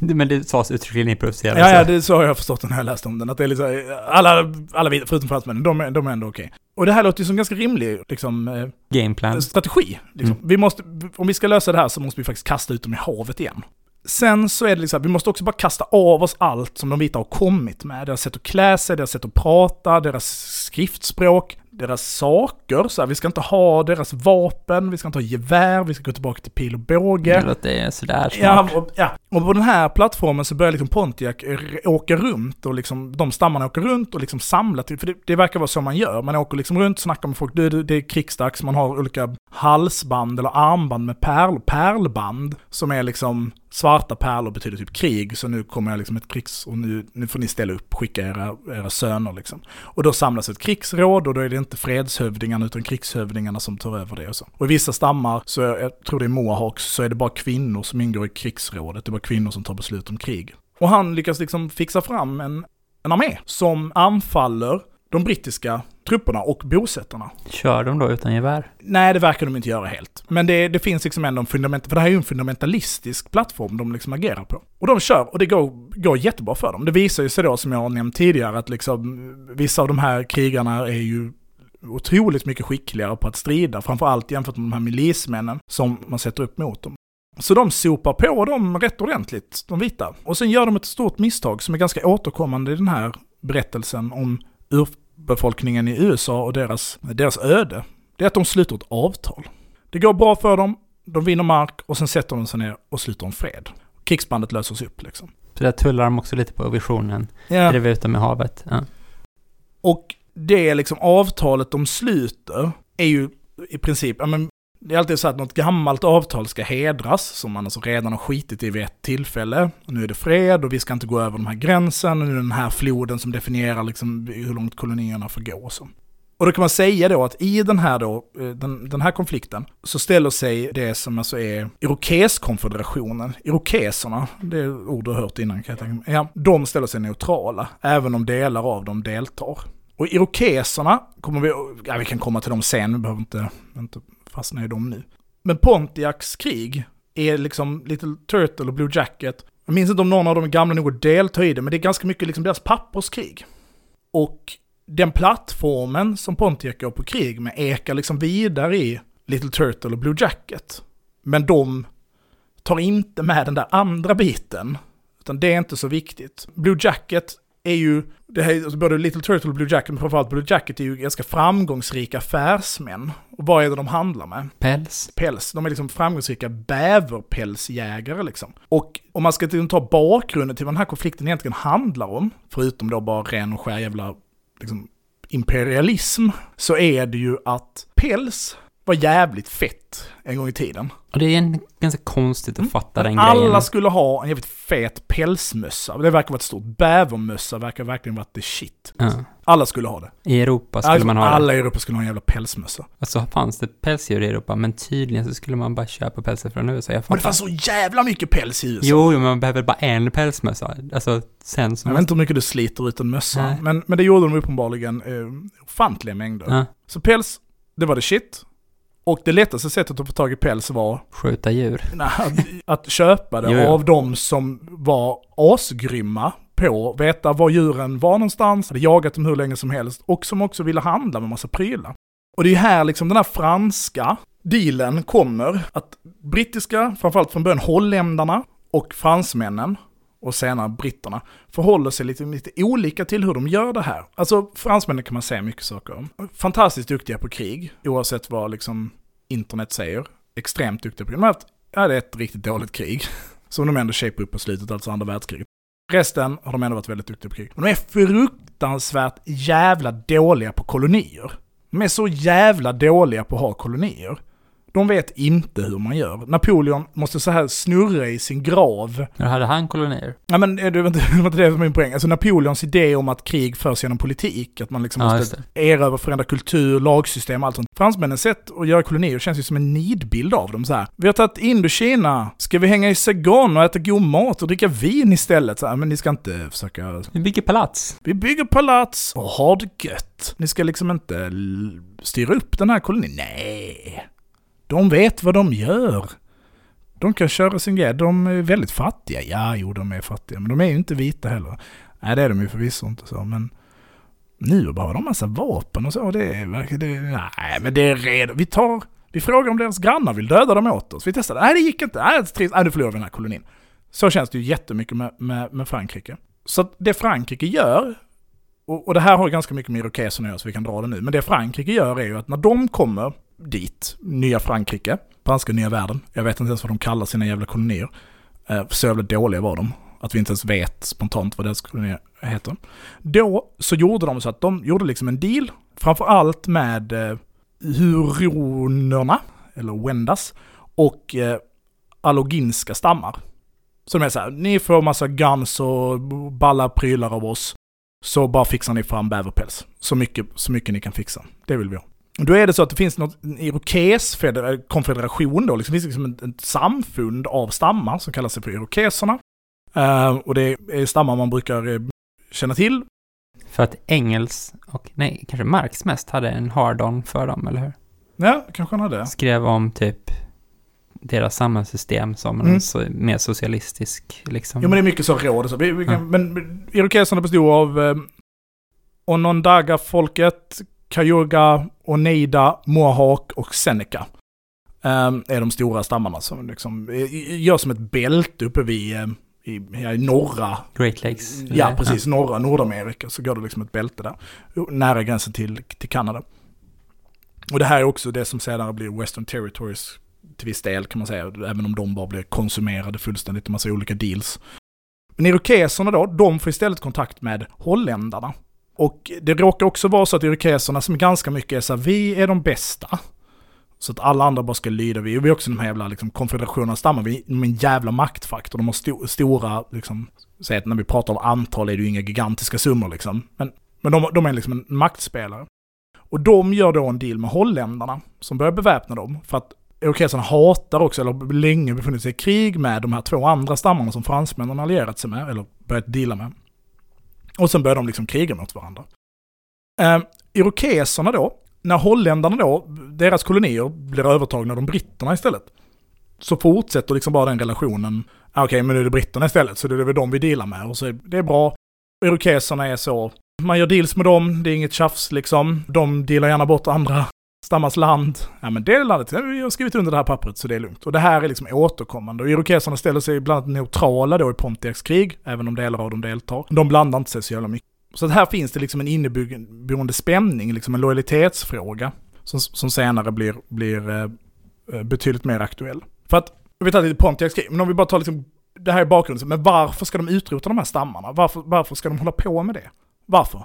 Men det sades uttryckligen i profetian. Ja, ja, det så har jag förstått när jag läste om den. Att det är liksom, alla, alla vita, förutom fransmännen, de, är- de är ändå okej. Och det här låter ju som ganska rimlig liksom, eh, Gameplan. strategi. Liksom. Vi måste, om vi ska lösa det här så måste vi faktiskt kasta ut dem i havet igen. Sen så är det liksom, vi måste också bara kasta av oss allt som de vita har kommit med. Deras sätt att klä sig, deras sätt att prata, deras skriftspråk. Deras saker, så här, vi ska inte ha deras vapen, vi ska inte ha gevär, vi ska gå tillbaka till pil och båge. Det låter sådär smart. Ja och, ja, och på den här plattformen så börjar liksom Pontiac åka runt och liksom, de stammarna åker runt och liksom samlar till, för det, det verkar vara så man gör. Man åker liksom runt, snackar med folk, det, det är krigsdags, man har olika halsband eller armband med pärl, pärlband som är liksom svarta pärlor betyder typ krig, så nu kommer jag liksom ett krigs... Och nu, nu får ni ställa upp, skicka era, era söner liksom. Och då samlas ett krigsråd och då är det inte fredshövdingarna utan krigshövdingarna som tar över det och så. Och i vissa stammar, så jag tror det är Mohawks, så är det bara kvinnor som ingår i krigsrådet. Det är bara kvinnor som tar beslut om krig. Och han lyckas liksom fixa fram en, en armé som anfaller de brittiska trupperna och bosättarna. Kör de då utan gevär? Nej, det verkar de inte göra helt. Men det, det finns liksom ändå en fundament, för det här är ju en fundamentalistisk plattform de liksom agerar på. Och de kör, och det går, går jättebra för dem. Det visar ju sig då, som jag har nämnt tidigare, att liksom vissa av de här krigarna är ju otroligt mycket skickligare på att strida, framförallt jämfört med de här milismännen som man sätter upp mot dem. Så de sopar på dem rätt ordentligt, de vita. Och sen gör de ett stort misstag som är ganska återkommande i den här berättelsen om urbefolkningen i USA och deras, deras öde. Det är att de sluter ett avtal. Det går bra för dem, de vinner mark och sen sätter de sig ner och sluter en fred. Krigsbandet löses upp liksom. Så där tullar de också lite på visionen. Ja. Driver ut dem i havet. Ja. Och det liksom avtalet de sluter är ju i princip, ja men det är alltid så att något gammalt avtal ska hedras, som man alltså redan har skitit i vid ett tillfälle. Och nu är det fred och vi ska inte gå över den här gränsen, och nu är det den här floden som definierar liksom hur långt kolonierna får gå och så. Och då kan man säga då att i den här, då, eh, den, den här konflikten så ställer sig det som alltså är Irokeskonfederationen, Irokeserna, det är ord du har hört innan kan jag tänka mig. Ja, de ställer sig neutrala, även om delar av dem deltar. Och Irokeserna kommer vi, ja vi kan komma till dem sen, vi behöver inte, inte fastna i dem nu. Men Pontiacs krig är liksom Little Turtle och Blue Jacket. Jag minns inte om någon av dem är gamla nog att delta i det, men det är ganska mycket liksom deras papperskrig. Och den plattformen som Pontiac går på krig med ekar liksom vidare i Little Turtle och Blue Jacket. Men de tar inte med den där andra biten, utan det är inte så viktigt. Blue Jacket är ju, det här, alltså både Little Turtle och Blue Jacket, men framförallt Blue Jacket är ju ganska framgångsrika affärsmän. Och vad är det de handlar med? Päls. Päls. De är liksom framgångsrika bäverpälsjägare liksom. Och om man ska liksom ta bakgrunden till vad den här konflikten egentligen handlar om, förutom då bara ren och skär jävla liksom, imperialism, så är det ju att päls var jävligt fett en gång i tiden. Och det är ganska konstigt att fatta den Mm. Alla grejen. skulle ha en jävligt fet pälsmössa. Det verkar vara ett stort bävermössa, verkar verkligen vara the shit. Ja. Alla skulle ha det. I Europa skulle Alltså, man ha det. alla i Europa skulle ha en jävla pälsmössa. Och så fanns det pälsdjur i Europa, men tydligen så skulle man bara köpa pälsar från USA. Jag Och det fanns så jävla mycket päls i USA. Jo, jo, men man behöver bara en pälsmössa. Alltså, sen så... Jag vet inte hur mycket du sliter ut en mössa, Nej. men, men det gjorde de uppenbarligen eh, ofantliga mängder. Ja, Så päls, det var det shit. Och det lättaste sättet att få tag i päls var skjuta djur. nej, att, att köpa det Jo, jo. av de som var asgrymma på veta var djuren var någonstans, hade jagat dem hur länge som helst och som också ville handla med massa prylar. Och det är här liksom den här franska dealen kommer, att brittiska, framförallt från början holländarna och fransmännen och senare britterna förhåller sig lite, lite olika till hur de gör det här. Alltså fransmännen kan man säga mycket saker om. Fantastiskt duktiga på krig, oavsett vad liksom internet säger. Extremt duktiga på krig. De har haft, ja det är ett riktigt dåligt krig. Som de ändå shape upp på slutet, alltså andra världskriget. Resten har de ändå varit väldigt duktiga på krig. Men de är fruktansvärt jävla dåliga på kolonier. De är så jävla dåliga på att ha kolonier. De vet inte hur man gör. Napoleon måste så här snurra i sin grav Men hade han kolonier? Ja men eh, det var inte det, som var min poäng. Alltså Napoleons idé om att krig förs genom politik, att man liksom Ja, måste erövra, förändra kultur, lagsystem och allt sånt. Fransmännens sätt att göra kolonier känns ju som en nidbild av dem så här. Vi har tagit Indokina, ska vi hänga i Saigon och äta god mat och dricka vin istället? Så här, men ni ska inte försöka... Vi bygger palats. Vi bygger palats och har det gött. Ni ska liksom inte styra upp den här kolonin. Nej. De vet vad de gör. De kan köra sin grej. De är väldigt fattiga. Ja, jo, de är fattiga. Men de är ju inte vita heller. Nej, det är de ju förvisso inte så. Men nu bara har de massa vapen och så. Det verkar... Det, nej, men det är redo. Vi tar... Vi frågar om deras grannar vill döda dem åt oss. Vi testar. Nej, det gick inte. Nej, det är trist. Nej, nu förlorar vi den här kolonin. Så känns det ju jättemycket med, med, med Frankrike. Så det Frankrike gör och, och det här har ganska mycket med irokeserna att göra så vi kan dra det nu. Men det Frankrike gör är ju att när de kommer dit, nya Frankrike, franska nya världen, jag vet inte ens vad de kallar sina jävla kolonier. Eh, så jävla dåliga var de. Att vi inte ens vet spontant vad deras kolonier heter. Då så gjorde de så att de gjorde liksom en deal, framförallt med eh, huronerna, eller wendas, och eh, alloginska stammar. Så de är så här, ni får massa guns och balla prylar av oss, så bara fixar ni fram bäverpäls. Så mycket, så mycket ni kan fixa. Det vill vi ha. Då är det så att det finns något irokes konfederation då, liksom, det finns liksom ett, ett samfund av stammar som kallar sig för irokeserna. Uh, och det är stammar man brukar uh, känna till. För att Engels och, nej, kanske Marx mest hade en hard-on för dem, eller hur? Ja, kanske han hade. Skrev om typ deras samhällssystem som mm. en mer socialistisk liksom. Jo men det är mycket så råd och så. Vi, vi kan, ja. Men irokeserna bestod av eh, Onondaga-folket, Cayuga, Oneida, Mohawk och Seneca. Um, är de stora stammarna som liksom gör som ett bälte uppe vid um, i, i norra... Great Lakes? Ja, precis. Norra Nordamerika så går det liksom ett bälte där. Nära gränsen till, till Kanada. Och det här är också det som senare blir Western Territories till viss del kan man säga, även om de bara blir konsumerade fullständigt i massa olika deals. Men irokeserna då, de får istället kontakt med holländarna. Och det råkar också vara så att irokeserna som ganska mycket är så här, vi är de bästa. Så att alla andra bara ska lyda. Vi är också de här jävla liksom, konfederationerna stammar. Vi är en jävla maktfaktor. De har sto stora, liksom, säg att när vi pratar om antal är det ju inga gigantiska summor liksom. Men, men de, de är liksom en maktspelare. Och de gör då en deal med holländarna som börjar beväpna dem. För att irokeserna hatar också, eller länge befunnit sig i krig med de här två andra stammarna som fransmännen allierat sig med, eller börjat deala med. Och sen börjar de liksom kriga mot varandra. Eh, irokeserna då, när holländarna då, deras kolonier blir övertagna av de britterna istället, så fortsätter liksom bara den relationen. Ah, okej, okay, men nu är det britterna istället, så det är väl de vi dealar med. Och så är det bra. Irokeserna är så, man gör deals med dem, det är inget tjafs liksom. De dealar gärna bort andra stammars land. Ja men det landet, vi har skrivit under det här pappret så det är lugnt. Och det här är liksom återkommande. Och irokeserna ställer sig bland annat neutrala då i Pontiacs krig, även om delar av dem deltar. De blandar inte sig så jävla mycket. Så här finns det liksom en inneboende spänning, liksom en lojalitetsfråga. Som, som senare blir, blir eh, eh betydligt mer aktuell. För att, vi tar lite Pontiacs krig, men om vi bara tar liksom, det här är bakgrunden, men varför ska de utrota de här stammarna? Varför, varför ska de hålla på med det? Varför?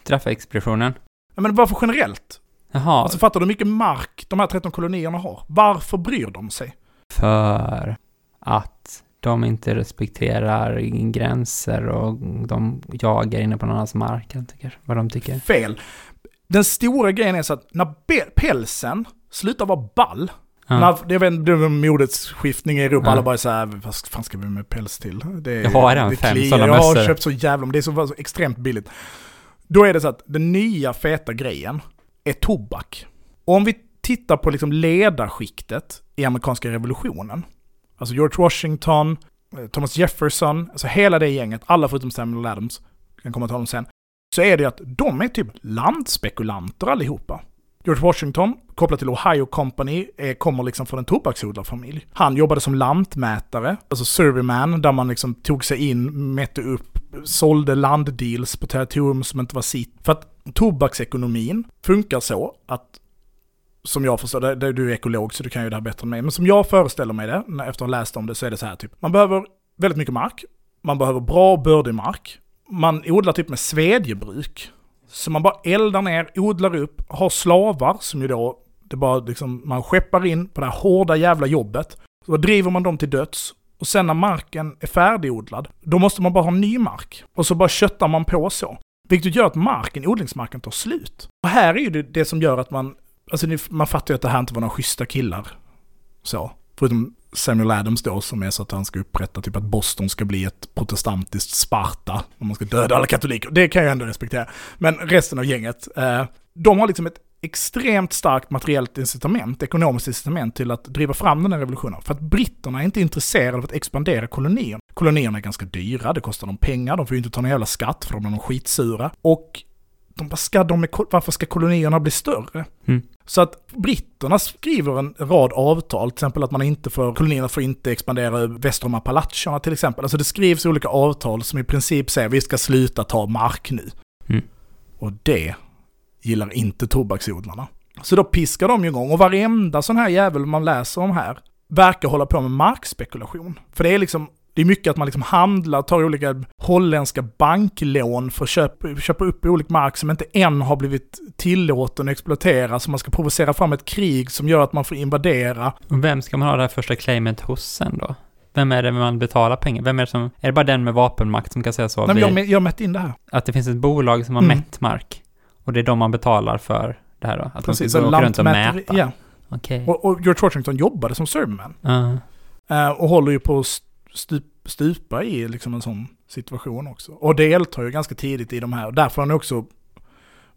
Straffexpeditionen. Ja men varför generellt? Jaha. Alltså fattar du hur mycket mark de här 13 kolonierna har? Varför bryr de sig? För att de inte respekterar gränser och de jagar inne på någon annans mark, jag tycker. Vad de tycker. Fel. Den stora grejen är så att när pälsen slutar vara ball, Ja. När, det är en modets skiftning i Europa, ja. alla bara så här, vad fan ska vi med päls till? Det är, jag har redan fem sådana Jag har köpt så jävla, det är så, så extremt billigt. Då är det så att den nya feta grejen, är tobak. Och om vi tittar på liksom ledarskiktet i amerikanska revolutionen, alltså George Washington, eh, Thomas Jefferson, alltså hela det gänget, alla förutom Samuel Adams, kan komma till honom sen, så är det att de är typ landspekulanter allihopa. George Washington, kopplat till Ohio Company, är, kommer liksom från en tobaksodlarfamilj. Han jobbade som lantmätare, alltså surveyman, där man liksom tog sig in, mätte upp, sålde landdeals på territorium som inte var sitt. För att tobaksekonomin funkar så att, som jag förstår det, du är ekolog så du kan ju det här bättre än mig, men som jag föreställer mig det, efter att ha läst om det, så är det så här typ, man behöver väldigt mycket mark, man behöver bra bördig mark, man odlar typ med svedjebruk. Så man bara eldar ner, odlar upp, har slavar som ju då, det bara liksom, man skeppar in på det här hårda jävla jobbet. Så driver man dem till döds. Och sen när marken är färdigodlad, då måste man bara ha ny mark. Och så bara köttar man på så. Vilket gör att marken, odlingsmarken tar slut. Och här är ju det, det som gör att man, alltså man fattar ju att det här inte var några schyssta killar. Så. Förutom Samuel Adams då som är så att han ska upprätta typ att Boston ska bli ett protestantiskt Sparta. Om man ska döda alla katoliker. Det kan jag ändå respektera. Men resten av gänget, eh, de har liksom ett extremt starkt materiellt incitament, ekonomiskt incitament till att driva fram den här revolutionen. För att britterna är inte intresserade av att expandera kolonierna. Kolonierna är ganska dyra, det kostar dem pengar, de får ju inte ta någon jävla skatt för de blir de skitsura. Och de bara, ska de, varför ska kolonierna bli större? Mm. Så att britterna skriver en rad avtal, till exempel att man inte får, kolonierna får inte expandera väster om Appalacherna till exempel. Alltså det skrivs olika avtal som i princip säger vi ska sluta ta mark nu. Mm. Och det gillar inte tobaksodlarna. Så då piskar de igång och varenda sån här jävel man läser om här verkar hålla på med markspekulation. För det är liksom, det är mycket att man liksom handlar, tar olika holländska banklån för att köpa, köpa upp olika mark som inte än har blivit tillåten att exploatera, så man ska provocera fram ett krig som gör att man får invadera. Vem ska man ha det här första claimet hos sen då? Vem är det man betalar pengar? Vem är det som, är det bara den med vapenmakt som kan säga så? Nej, men jag, jag mätt in det här. Att det finns ett bolag som har Mm. mätt mark. Och det är de man betalar för det här då? Att Precis, de åka runt och mäta? Ja. Okej. Och, och George Washington jobbade som surveyman. Ja. Eh, och håller ju på att stup, stupa i liksom en sån situation också. Och deltar ju ganska tidigt i de här. Och därför har han också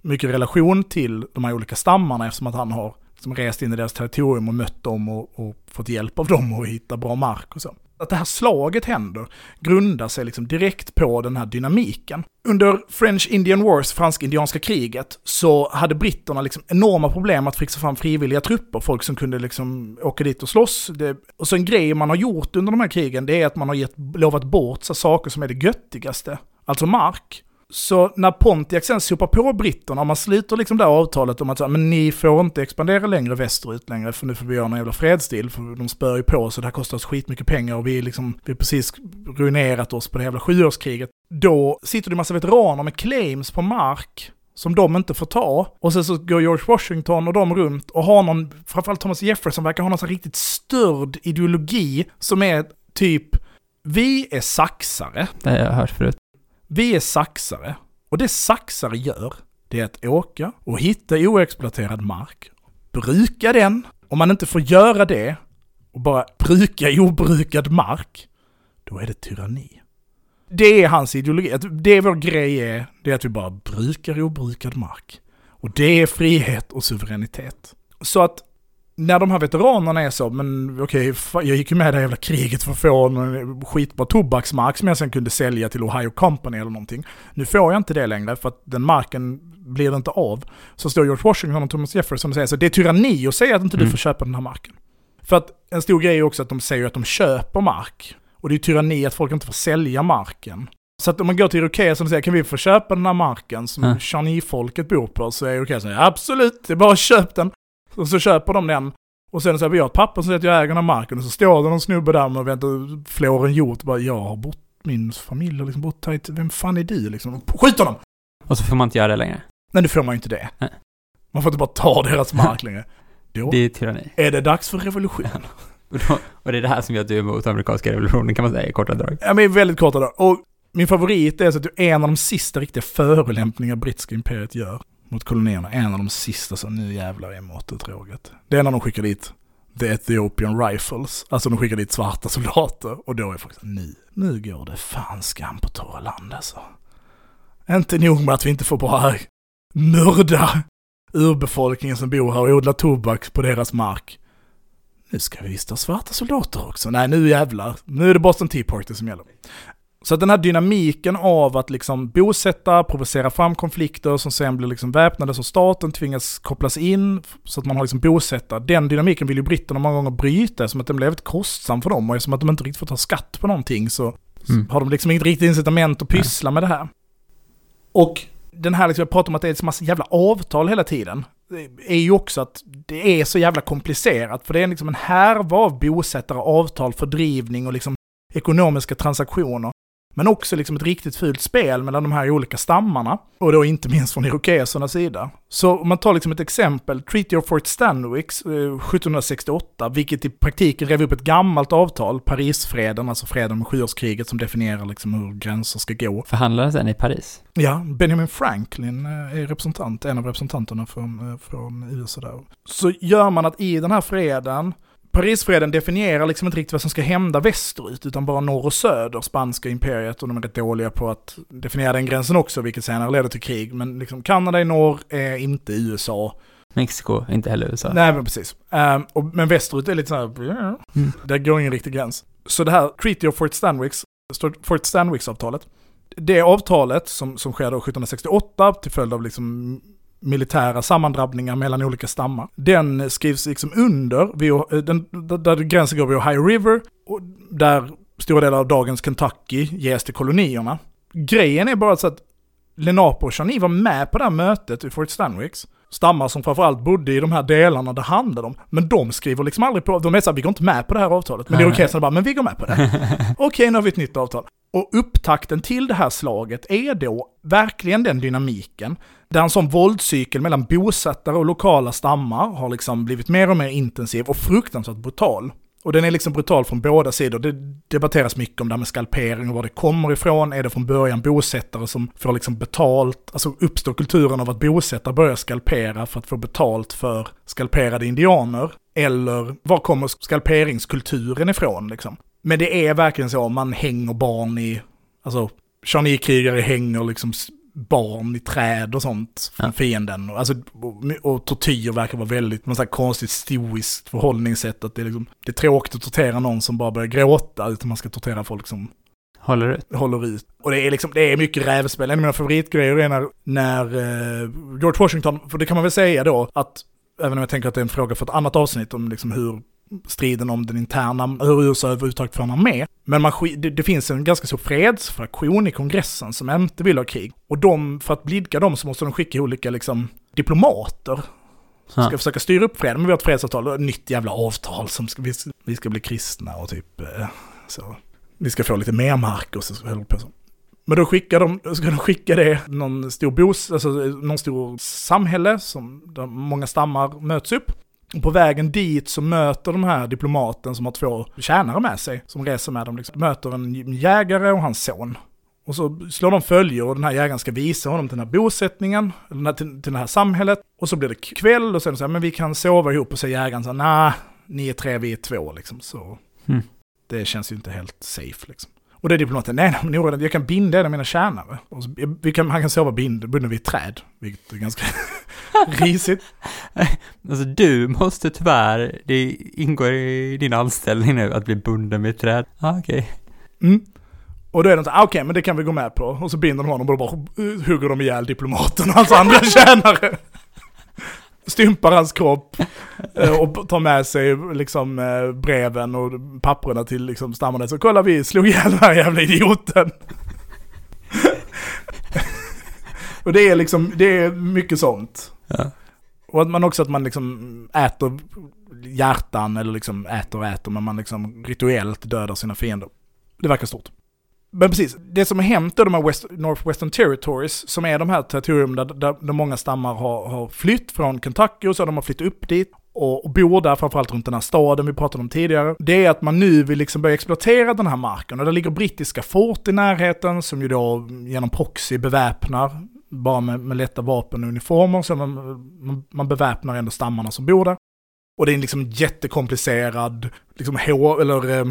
mycket relation till de här olika stammarna eftersom att han har liksom rest in i deras territorium och mött dem och, och fått hjälp av dem att hitta bra mark och så. Att det här slaget händer grundar sig liksom direkt på den här dynamiken. Under French Indian Wars, fransk-indianska kriget, så hade britterna liksom enorma problem att fixa fram frivilliga trupper, folk som kunde liksom åka dit och slåss. Det, och så en grej man har gjort under de här krigen, det är att man har gett, lovat bort så saker som är det göttigaste, alltså mark. Så när Pontiac sen sopar på britterna, och man sluter liksom det här avtalet om att så här, men ni får inte expandera längre västerut längre, för nu får vi göra någon jävla fredsdeal, för de spör ju på oss och det här kostar oss skitmycket pengar och vi, är liksom, vi har precis ruinerat oss på det jävla sjuårskriget. Då sitter det en massa veteraner med claims på mark som de inte får ta. Och sen så går George Washington och de runt och har någon, framförallt Thomas Jefferson verkar ha någon sån här riktigt störd ideologi som är typ, vi är saxare, Det har jag hört förut vi är saxare och det saxare gör, det är att åka och hitta oexploaterad mark, bruka den. Om man inte får göra det och bara bruka obrukad mark, då är det tyranni. Det är hans ideologi. Att Det vår grej är, det är att vi bara brukar obrukad mark. Och det är frihet och suveränitet. Så att när de här veteranerna är så, men okej, fa- jag gick ju med i det här jävla kriget för att få en skitbra tobaksmark som jag sen kunde sälja till Ohio Company eller någonting. Nu får jag inte det längre för att den marken blir inte av. Så står George Washington och Thomas Jefferson och säger så det är tyranni att säga att inte du Mm. får köpa den här marken. För att en stor grej är också att de säger att de köper mark. Och det är tyranni att folk inte får sälja marken. Så att om man går till Irokeser och säger kan vi få köpa den här marken som Ja. Shawnee-folket bor på så är Irokeser säger absolut, det är bara köp den. Och så köper de den. Och sen säger vi har ett papper som säger att jag äger den här marken. Och så står det någon snubbe där med och väntar, flår en hjort. Bara jag har bott, min familj har liksom bott här vem fan är du liksom? Skjut honom! Och så får man inte göra det längre. Nej, nu får man ju inte det. Nej. Man får inte bara ta deras mark längre. Då Det är tyranni. är det dags för revolution. Och, då, och det är det här som gör att du är emot amerikanska revolutionen kan man säga i korta drag. Ja, men väldigt korta då. Och min favorit är så att det är en av de sista riktiga förolämpningar brittiska imperiet gör mot kolonierna. En av de sista, som nu jävlar är måttet rågat. Det är när de skickar dit The Ethiopian Rifles. Alltså de skickar dit svarta soldater. Och då är folk såhär, nu, nu går det fan skam på torra land alltså. Inte nog med att vi inte får bara mörda urbefolkningen som bor här och odla tobak på deras mark. Nu ska vi visst ha svarta soldater också. Nej, nu jävlar. Nu är det Boston Tea Party som gäller. Så att den här dynamiken av att liksom bosätta, provocera fram konflikter som sen blir liksom väpnade så staten tvingas kopplas in så att man har liksom bosätta. Den dynamiken vill ju britterna många gånger bryta som att den blev väldigt kostsam för dem och eftersom att de inte riktigt får ta skatt på någonting så Mm. har de liksom inget riktigt incitament att pyssla med det här. Och den här liksom, jag pratar om att det är en massa jävla avtal hela tiden. Är ju också att det är så jävla komplicerat. För det är liksom en härva av bosättare, avtal, fördrivning och liksom ekonomiska transaktioner. Men också liksom ett riktigt fult spel mellan de här olika stammarna. Och då inte minst från irokesernas sida. Så om man tar liksom ett exempel, Treaty of Fort Stanwix eh, 1768, vilket i praktiken rev upp ett gammalt avtal, Parisfreden, alltså freden med sjuårskriget som definierar liksom hur gränser ska gå. Förhandlades den i Paris? Ja, Benjamin Franklin eh, är representant, en av representanterna från, eh, från USA där. Så gör man att i den här freden, Parisfreden definierar liksom inte riktigt vad som ska hända västerut, utan bara norr och söder, spanska imperiet, och de är rätt dåliga på att definiera den gränsen också, vilket senare leder till krig. Men liksom Kanada i norr är inte USA. Mexiko, inte heller USA. Nej, men precis. Ehm, och, men västerut är lite så här, yeah. Mm. där går ingen riktig gräns. Så det här Treaty of Fort Stanwix, Fort Stanwix-avtalet, det avtalet som, som sker då 1768 till följd av liksom militära sammandrabbningar mellan olika stammar. Den skrivs liksom under, vid, eh, den, där gränsen går vid Ohio River, och där stora delar av dagens Kentucky ges till kolonierna. Grejen är bara så att Lenapo och Shani var med på det här mötet i Fort Stanwix. Stammar som framförallt bodde i de här delarna det handlade om. Men de skriver liksom aldrig på, de är såhär, vi går inte med på det här avtalet. Men det är okej, så bara, men vi går med på det. okej, nu har vi ett nytt avtal. Och upptakten till det här slaget är då verkligen den dynamiken, där en sån våldscykel mellan bosättare och lokala stammar har liksom blivit mer och mer intensiv och fruktansvärt brutal. Och den är liksom brutal från båda sidor. Det debatteras mycket om det här med skalpering och var det kommer ifrån. Är det från början bosättare som får liksom betalt? Alltså uppstår kulturen av att bosättare börjar skalpera för att få betalt för skalperade indianer? Eller var kommer skalperingskulturen ifrån liksom? Men det är verkligen så, man hänger barn i, alltså, krigare hänger liksom barn i träd och sånt från ja. fienden. Alltså, och, och tortyr verkar vara väldigt, något konstigt stoiskt förhållningssätt. Att det, är liksom, det är tråkigt att tortera någon som bara börjar gråta, utan man ska tortera folk som Håller ut. Håller ut. Och det är liksom, det är mycket rävspel. En av mina favoritgrejer är när, när uh, George Washington, för det kan man väl säga då, att även om jag tänker att det är en fråga för ett annat avsnitt om liksom hur striden om den interna, hur USA överhuvudtaget får med. Men man, det, det, finns en ganska stor fredsfraktion i kongressen som inte vill ha krig. Och de, för att blidka dem så måste de skicka olika liksom, diplomater. Som ska försöka styra upp freden. Men vi har ett fredsavtal ett nytt jävla avtal som ska, vi, vi ska bli kristna och typ eh, så. Vi ska få lite mer mark och så höll på så. Men då skickar de, ska de skicka det någon stor bos, alltså någon stor samhälle som där många stammar möts upp. Och på vägen dit så möter de här diplomaten som har två tjänare med sig, som reser med dem, liksom, möter en jägare och hans son. Och så slår de följe och den här jägaren ska visa honom till den här bosättningen, eller till, till det här samhället. Och så blir det kväll och sen så här, men vi kan sova ihop och så jägaren så nej, ni är tre, vi är två liksom. Så mm. det känns ju inte helt safe liksom. Och det är diplomaten, nej, men jag kan binda en av mina tjänare. Och så, vi kan, han kan sova bunden vid ett träd, vilket är ganska risigt. Alltså du måste tyvärr, det ingår i din anställning nu att bli bunden vid ett träd. Ah, okej. Okay. Mm. Och då är de så ah, okej, okay, men det kan vi gå med på. Och så binder de honom och då bara hugger de ihjäl diplomaten och hans andra tjänare stympar hans kropp eh, och tar med sig liksom eh, breven och papperna till liksom stammarna. Så kolla vi slog ihjäl den här jävla idioten. och det är liksom, det är mycket sånt. Ja. Och att man också att man liksom äter hjärtan eller liksom äter och äter men man liksom rituellt dödar sina fiender. Det verkar stort. Men precis, det som har hänt då de här West, Northwestern Territories, som är de här territorium där, där, där många stammar har, har flytt från Kentucky och så de har flytt upp dit och, och bor där, framförallt runt den här staden vi pratade om tidigare. Det är att man nu vill liksom börja exploatera den här marken och där ligger brittiska fort i närheten som ju då genom proxy beväpnar bara med, med lätta vapen och uniformer, så man, man, man beväpnar ändå stammarna som bor där. Och det är en liksom jättekomplicerad, liksom, hår, eller eh,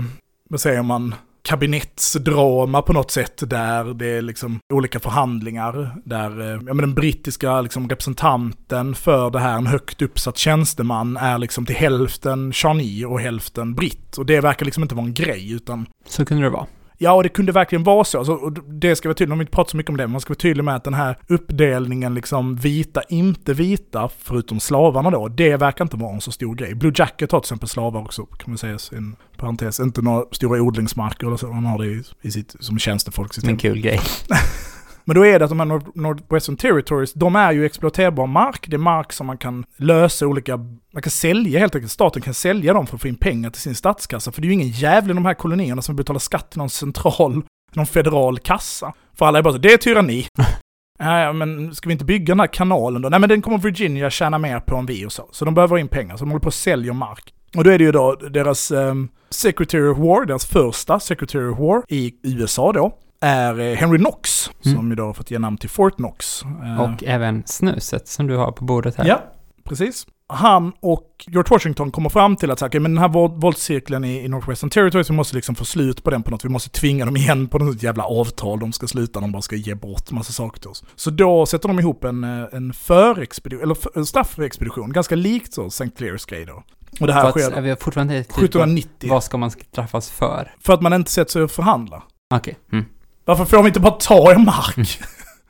vad säger man, kabinettsdrama på något sätt där det är liksom olika förhandlingar där eh, ja, men den brittiska liksom representanten för det här, en högt uppsatt tjänsteman, är liksom till hälften Charny och hälften britt. Och det verkar liksom inte vara en grej utan... Så kunde det vara. Ja, och det kunde verkligen vara så. Alltså, det ska vara tydligt, om vi inte pratar så mycket om det, men man ska vara tydlig med att den här uppdelningen liksom vita, inte vita, förutom slavarna då, det verkar inte vara en så stor grej. Blue Jacket har till exempel slavar också, kan man säga, sin parentes. Inte några stora odlingsmarker eller så, han har det i, i sitt, som tjänstefolk. En kul grej. Men då är det att de här Northwestern Territories, de är ju exploaterbar mark. Det är mark som man kan lösa olika, man kan sälja helt enkelt. Staten kan sälja dem för att få in pengar till sin statskassa. För det är ju ingen jävla i de här kolonierna som betalar skatt till någon central, någon federal kassa. För alla är bara så, det är tyranni. Nej, men ska vi inte bygga den här kanalen då? Nej, men den kommer Virginia tjäna mer på än vi och så. Så de behöver in pengar, så de håller på att sälja mark. Och då är det ju då deras um, Secretary of War, deras första Secretary of War i USA då, är eh, Henry Knox, mm. som då har fått ge namn till Fort Knox. Eh, och även snuset som du har på bordet här. Ja, precis. Han och George Washington kommer fram till att så, okay, men den här våldscirkeln i, i Northwestern Territories, vi måste liksom få slut på den på något, vi måste tvinga dem igen på något jävla avtal, de ska sluta, de bara ska ge bort massa saker till oss. Så då sätter de ihop en, eh, en förexpedition, eller en straffexpedition, ganska likt så St. Clairs grej då. Och det här sker. Vi har fortfarande 1790. Vad ska man straffas för? För att man inte sett sig att förhandla. Okej. Okay. Mm. Varför får de inte bara ta er mark? Mm.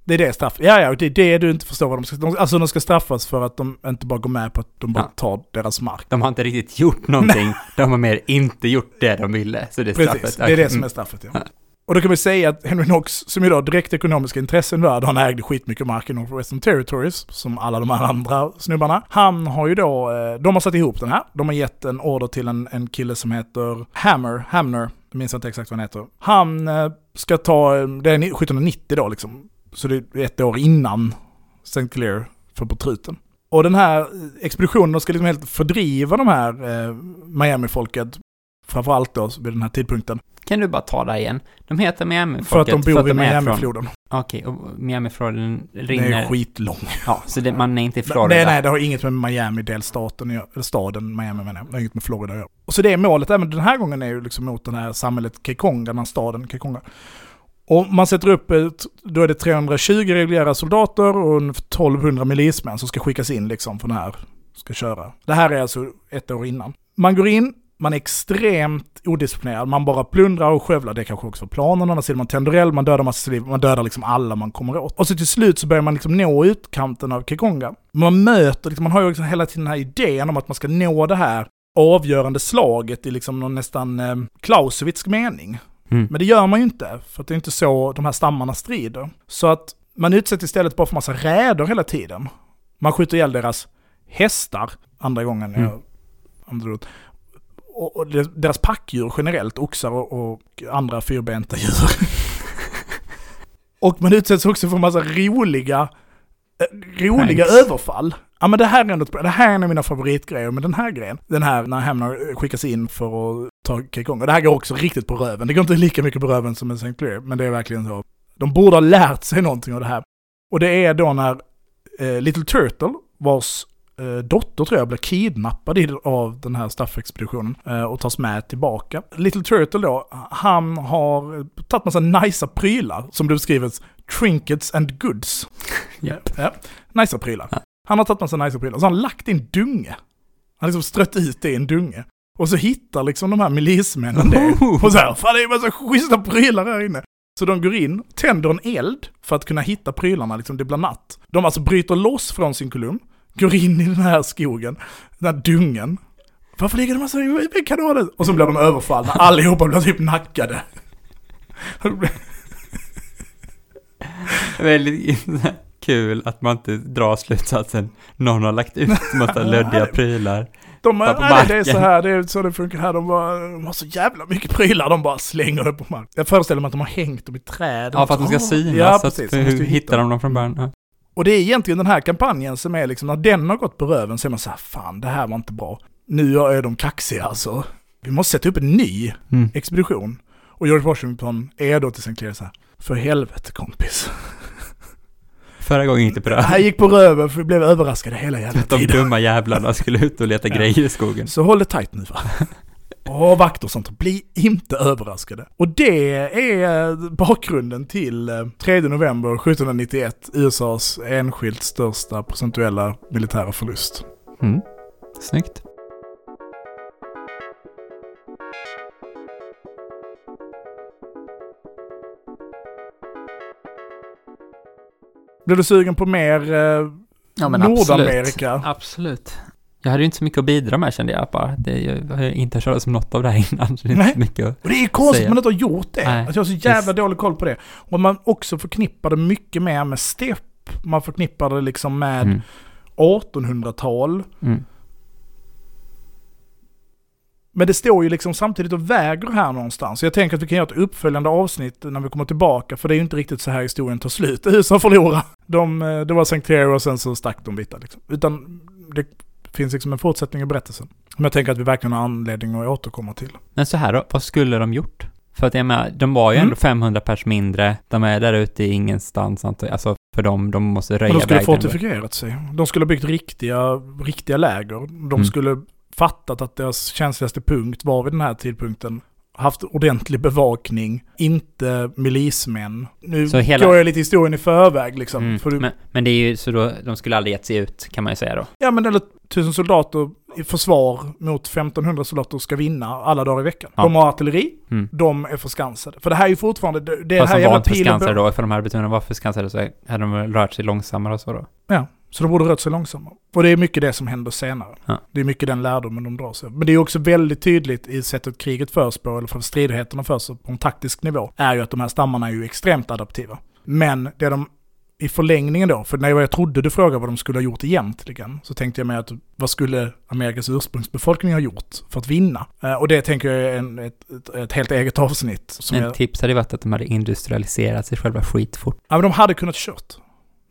Det är det straff. Ja, ja, det är det du inte förstår vad de ska... alltså de ska straffas för att de inte bara går med på att de bara ja. tar deras mark. De har inte riktigt gjort någonting. de har mer inte gjort det de ville. Så det är Precis, straffet. det är det som är straffet, ja. Och då kan vi säga att Henry Knox, som idag har direkt ekonomiska intressen i världen, han ägde skitmycket mark i Northwestern Territories, som alla de här andra snubbarna. Han har ju då, eh, de har satt ihop den här. De har gett en order till en, en kille som heter Hammer, Hamner, jag minns inte exakt vad han heter. Han eh, ska ta, eh, det är 1790 då liksom, så det är ett år innan St. Clair för på truten. Och den här expeditionen ska liksom helt fördriva de här eh, Miami-folket, framförallt då vid den här tidpunkten. Kan du bara ta det igen? De heter Miami-folket För att de bor vid är från- Miami-floden. Okej, och Miami-floden Den rinner... är skitlång. Ja, så det, man är inte i Florida. Nej, nej, det har inget med Miami-delstaten eller staden Miami menar jag. Det har inget med Florida att göra. Och så det är målet även den här gången är ju liksom mot det här samhället Kekonga, den här staden Kekonga. Och man sätter upp, ett, då är det 320 reguljära soldater och en 1200 milismän som ska skickas in liksom för den här, ska köra. Det här är alltså ett år innan. Man går in, man är extremt odisciplinerad, man bara plundrar och skövlar, det kanske också var planen, å andra sidan man tänder eld, man dödar massa civil, man dödar liksom alla man kommer åt. Och så till slut så börjar man liksom nå utkanten av Kekonga. Man möter, liksom, man har ju liksom hela tiden den här idén om att man ska nå det här avgörande slaget i liksom någon nästan eh, Clausewitz mening. Mm. Men det gör man ju inte, för att det är inte så de här stammarna strider. Så att man utsätter istället bara för massa räder hela tiden. Man skjuter ihjäl deras hästar, andra gången Mm. jag använder. Och, och deras packdjur generellt, oxar och, och andra fyrbenta djur. och man utsätts också för massa roliga, eh, roliga Pranks. överfall. Ja men det här är ändå, det här är en av mina favoritgrejer med den här grejen. Den här när Hamner skickas in för att ta Kekong. Och det här går också riktigt på röven. Det går inte lika mycket på röven som med St. Clair, men det är verkligen så. De borde ha lärt sig någonting av det här. Och det är då när eh, Little Turtle, vars dotter tror jag blir kidnappad av den här staffexpeditionen eh, och tas med tillbaka. Little Turtle då, han har eh, tagit massa nicea prylar som det beskrivs, trinkets and goods. Japp. Ja, nicea prylar. Ja. Han har tagit massa nicea prylar, så han har lagt i en dunge. Han har liksom strött ut det i en dunge. Och så hittar liksom de här milismännen det. Och så här, fan det är massa schyssta prylar här inne. Så de går in, tänder en eld för att kunna hitta prylarna, liksom det blir natt. De alltså bryter loss från sin kolumn, går in i den här skogen, den här dungen. Varför ligger det massa kanoner? Och så blir de överfallna, allihopa blir typ nackade. Väldigt kul att man inte drar slutsatsen någon har lagt ut massa luddiga prylar. De, på nej, det är så här, det är så det funkar här. De, bara, de har så jävla mycket prylar, de bara slänger det på marken. Jag föreställer mig att de har hängt dem i träd. Ja, för att de ska synas. Ja, så att, precis. De måste hur hittar de dem från början? Ja. Och det är egentligen den här kampanjen som är liksom, när den har gått på röven så är man så här, fan det här var inte bra. Nu är de kaxiga alltså. Vi måste sätta upp en ny Mm. expedition. Och George Washington är då till St. Clair så här, för helvete kompis. Förra gången gick det bra. Det här gick på röven för vi blev överraskade hela jävla De tiden. dumma jävlarna skulle ut och leta Ja. grejer i skogen. Så håll det tight nu va. Och vakt och sånt, bli inte överraskade. Och det är bakgrunden till eh, 3 november 1791, USAs enskilt största procentuella militära förlust. Mm. Snyggt. Blir du sugen på mer eh, Ja, men Nordamerika? Absolut. absolut. Jag hade ju inte så mycket att bidra med kände jag bara. Det, jag har inte hört talas om något av det här innan. Så det är Nej. inte så mycket att... Och det är konstigt Säga. att man inte har gjort det. Nej, att jag har så jävla visst. dålig koll på det. Och man också förknippar det mycket mer med stepp. Man förknippar det liksom med Mm. 1800-tal. Mm. Men det står ju liksom samtidigt och väger här någonstans. Så jag tänker att vi kan göra ett uppföljande avsnitt när vi kommer tillbaka. För det är ju inte riktigt så här historien tar slut. USA förlorar. De, eh, det var St. Clair och sen så stack de vita liksom. Utan det finns liksom en fortsättning i berättelsen. Men jag tänker att vi verkligen har anledning att återkomma till. Men så här då, vad skulle de gjort? För att jag menar, de var ju Mm. ändå 500 pers mindre. De är där ute i ingenstans. Alltså, för dem, de måste röja Och de skulle vägen. fortifierat sig. De skulle ha byggt riktiga, riktiga läger. De Mm. skulle fattat att deras känsligaste punkt var vid den här tidpunkten. Haft ordentlig bevakning, inte milismän. Nu Så hela- går jag lite historien i förväg liksom. Mm. För du, Men, men det är ju så då, de skulle aldrig gett sig ut, kan man ju säga då. Ja men eller tusen soldater i försvar mot 1500 soldater ska vinna alla dagar i veckan. Ja. De har artilleri, Mm. de är förskansade. För det här är ju fortfarande, det, det Fast här de var inte förskansade då, för de här betonade var förskansade så hade de rört sig långsammare och så då. Så de borde rört sig långsammare. Och det är mycket det som händer senare. Ja. Det är mycket den lärdomen de drar sig. Men det är också väldigt tydligt i sättet kriget förs på, eller för stridigheterna förs på en taktisk nivå, är ju att de här stammarna är ju extremt adaptiva. Men det de i förlängningen då, för när jag trodde du frågade vad de skulle ha gjort egentligen, så tänkte jag mig att vad skulle Amerikas ursprungsbefolkning ha gjort för att vinna? Eh, och det tänker jag är en, ett, ett, ett helt eget avsnitt. Som En jag, tips hade varit att de hade industrialiserat sig själva skitfort. ja, men de hade kunnat kört.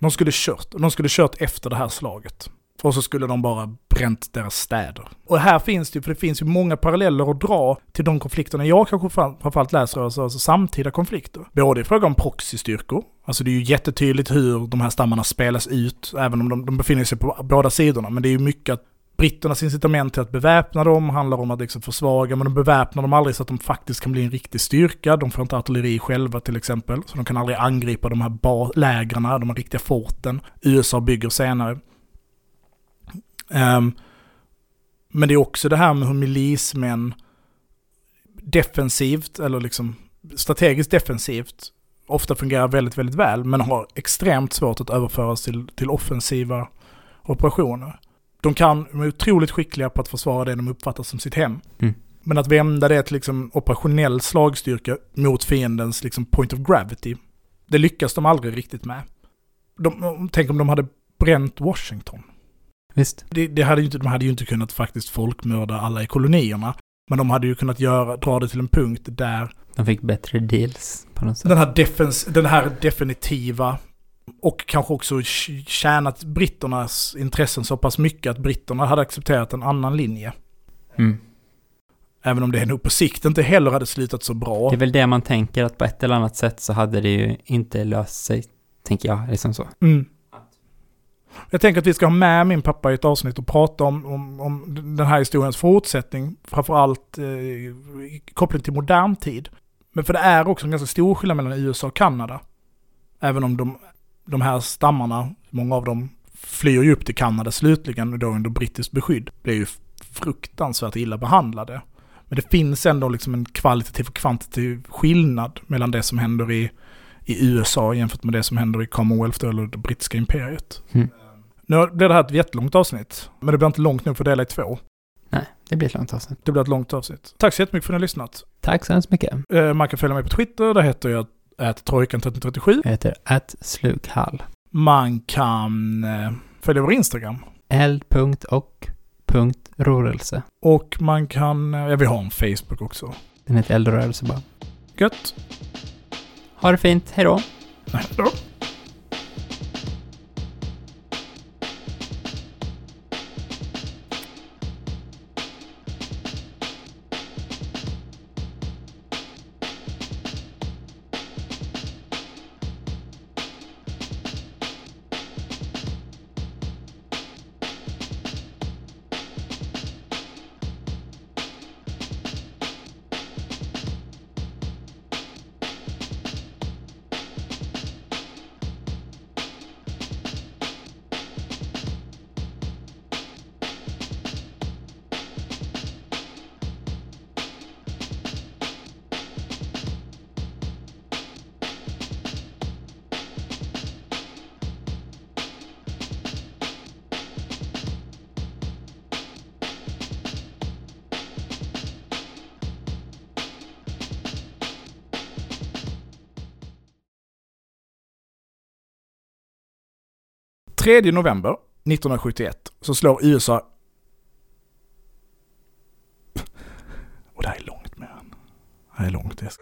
De skulle kört. De skulle kört efter det här slaget. Och så skulle de bara bränt deras städer. Och här finns det ju, för det finns ju många paralleller att dra till de konflikterna jag kanske framförallt läser, alltså, alltså samtida konflikter. Både i fråga om proxystyrkor, alltså det är ju jättetydligt hur de här stammarna spelas ut, även om de, de befinner sig på båda sidorna. Men det är ju mycket att britternas incitament till att beväpna dem handlar om att liksom försvaga, men de beväpnar dem aldrig så att de faktiskt kan bli en riktig styrka. De får inte artilleri själva till exempel, så de kan aldrig angripa de här lägren, de här riktiga forten. USA bygger senare. Um, men det är också det här med hur milismän defensivt, eller liksom strategiskt defensivt, ofta fungerar väldigt, väldigt väl, men har extremt svårt att överföras till, till offensiva operationer. De kan, de är otroligt skickliga på att försvara det de uppfattar som sitt hem. Mm. Men att vända det till liksom operationell slagstyrka mot fiendens liksom point of gravity, det lyckas de aldrig riktigt med. De, tänk om de hade bränt Washington. Visst. Det, det hade inte, de hade ju inte kunnat faktiskt folkmörda alla i kolonierna. Men de hade ju kunnat göra, dra det till en punkt där De fick bättre deals på något sätt. den här, defens, den här definitiva och kanske också tj- tjänat britternas intressen så pass mycket att britterna hade accepterat en annan linje. Mm. Även om det nog på sikt inte heller hade slutat så bra. Det är väl det man tänker att på ett eller annat sätt så hade det ju inte löst sig, tänker jag, liksom så. Mm. Jag tänker att vi ska ha med min pappa i ett avsnitt och prata om, om, om den här historiens fortsättning. Framförallt eh, koppling till modern tid. Men för det är också en ganska stor skillnad mellan USA och Kanada. Även om de, de här stammarna, många av dem flyr ju upp till Kanada slutligen, och då under brittiskt beskydd. Blir ju fruktansvärt illa behandlade. Men det finns ändå liksom en kvalitativ och kvantitativ skillnad mellan det som händer i, i USA jämfört med det som händer i Commonwealth eller det brittiska imperiet. Mm. Nu blir det här ett jättelångt avsnitt, men det blir inte långt nog för att dela i två. Nej, det blir ett långt avsnitt. Det blir ett långt avsnitt. Tack så jättemycket för att ni har lyssnat. Tack så hemskt mycket. Eh, man kan följa mig på Twitter, där heter jag at trojkan 1337. Heter att slukhall. Man kan eh, följa vår Instagram. Eld.och.rörelse. och. Och man kan, eh, ja vi har en Facebook också. Den heter eldrörelse bara. Gött. Ha det fint, hejdå. Hejdå. 3 november 1971 så slår USA... Och det här är långt med han. Det här är långt. Det.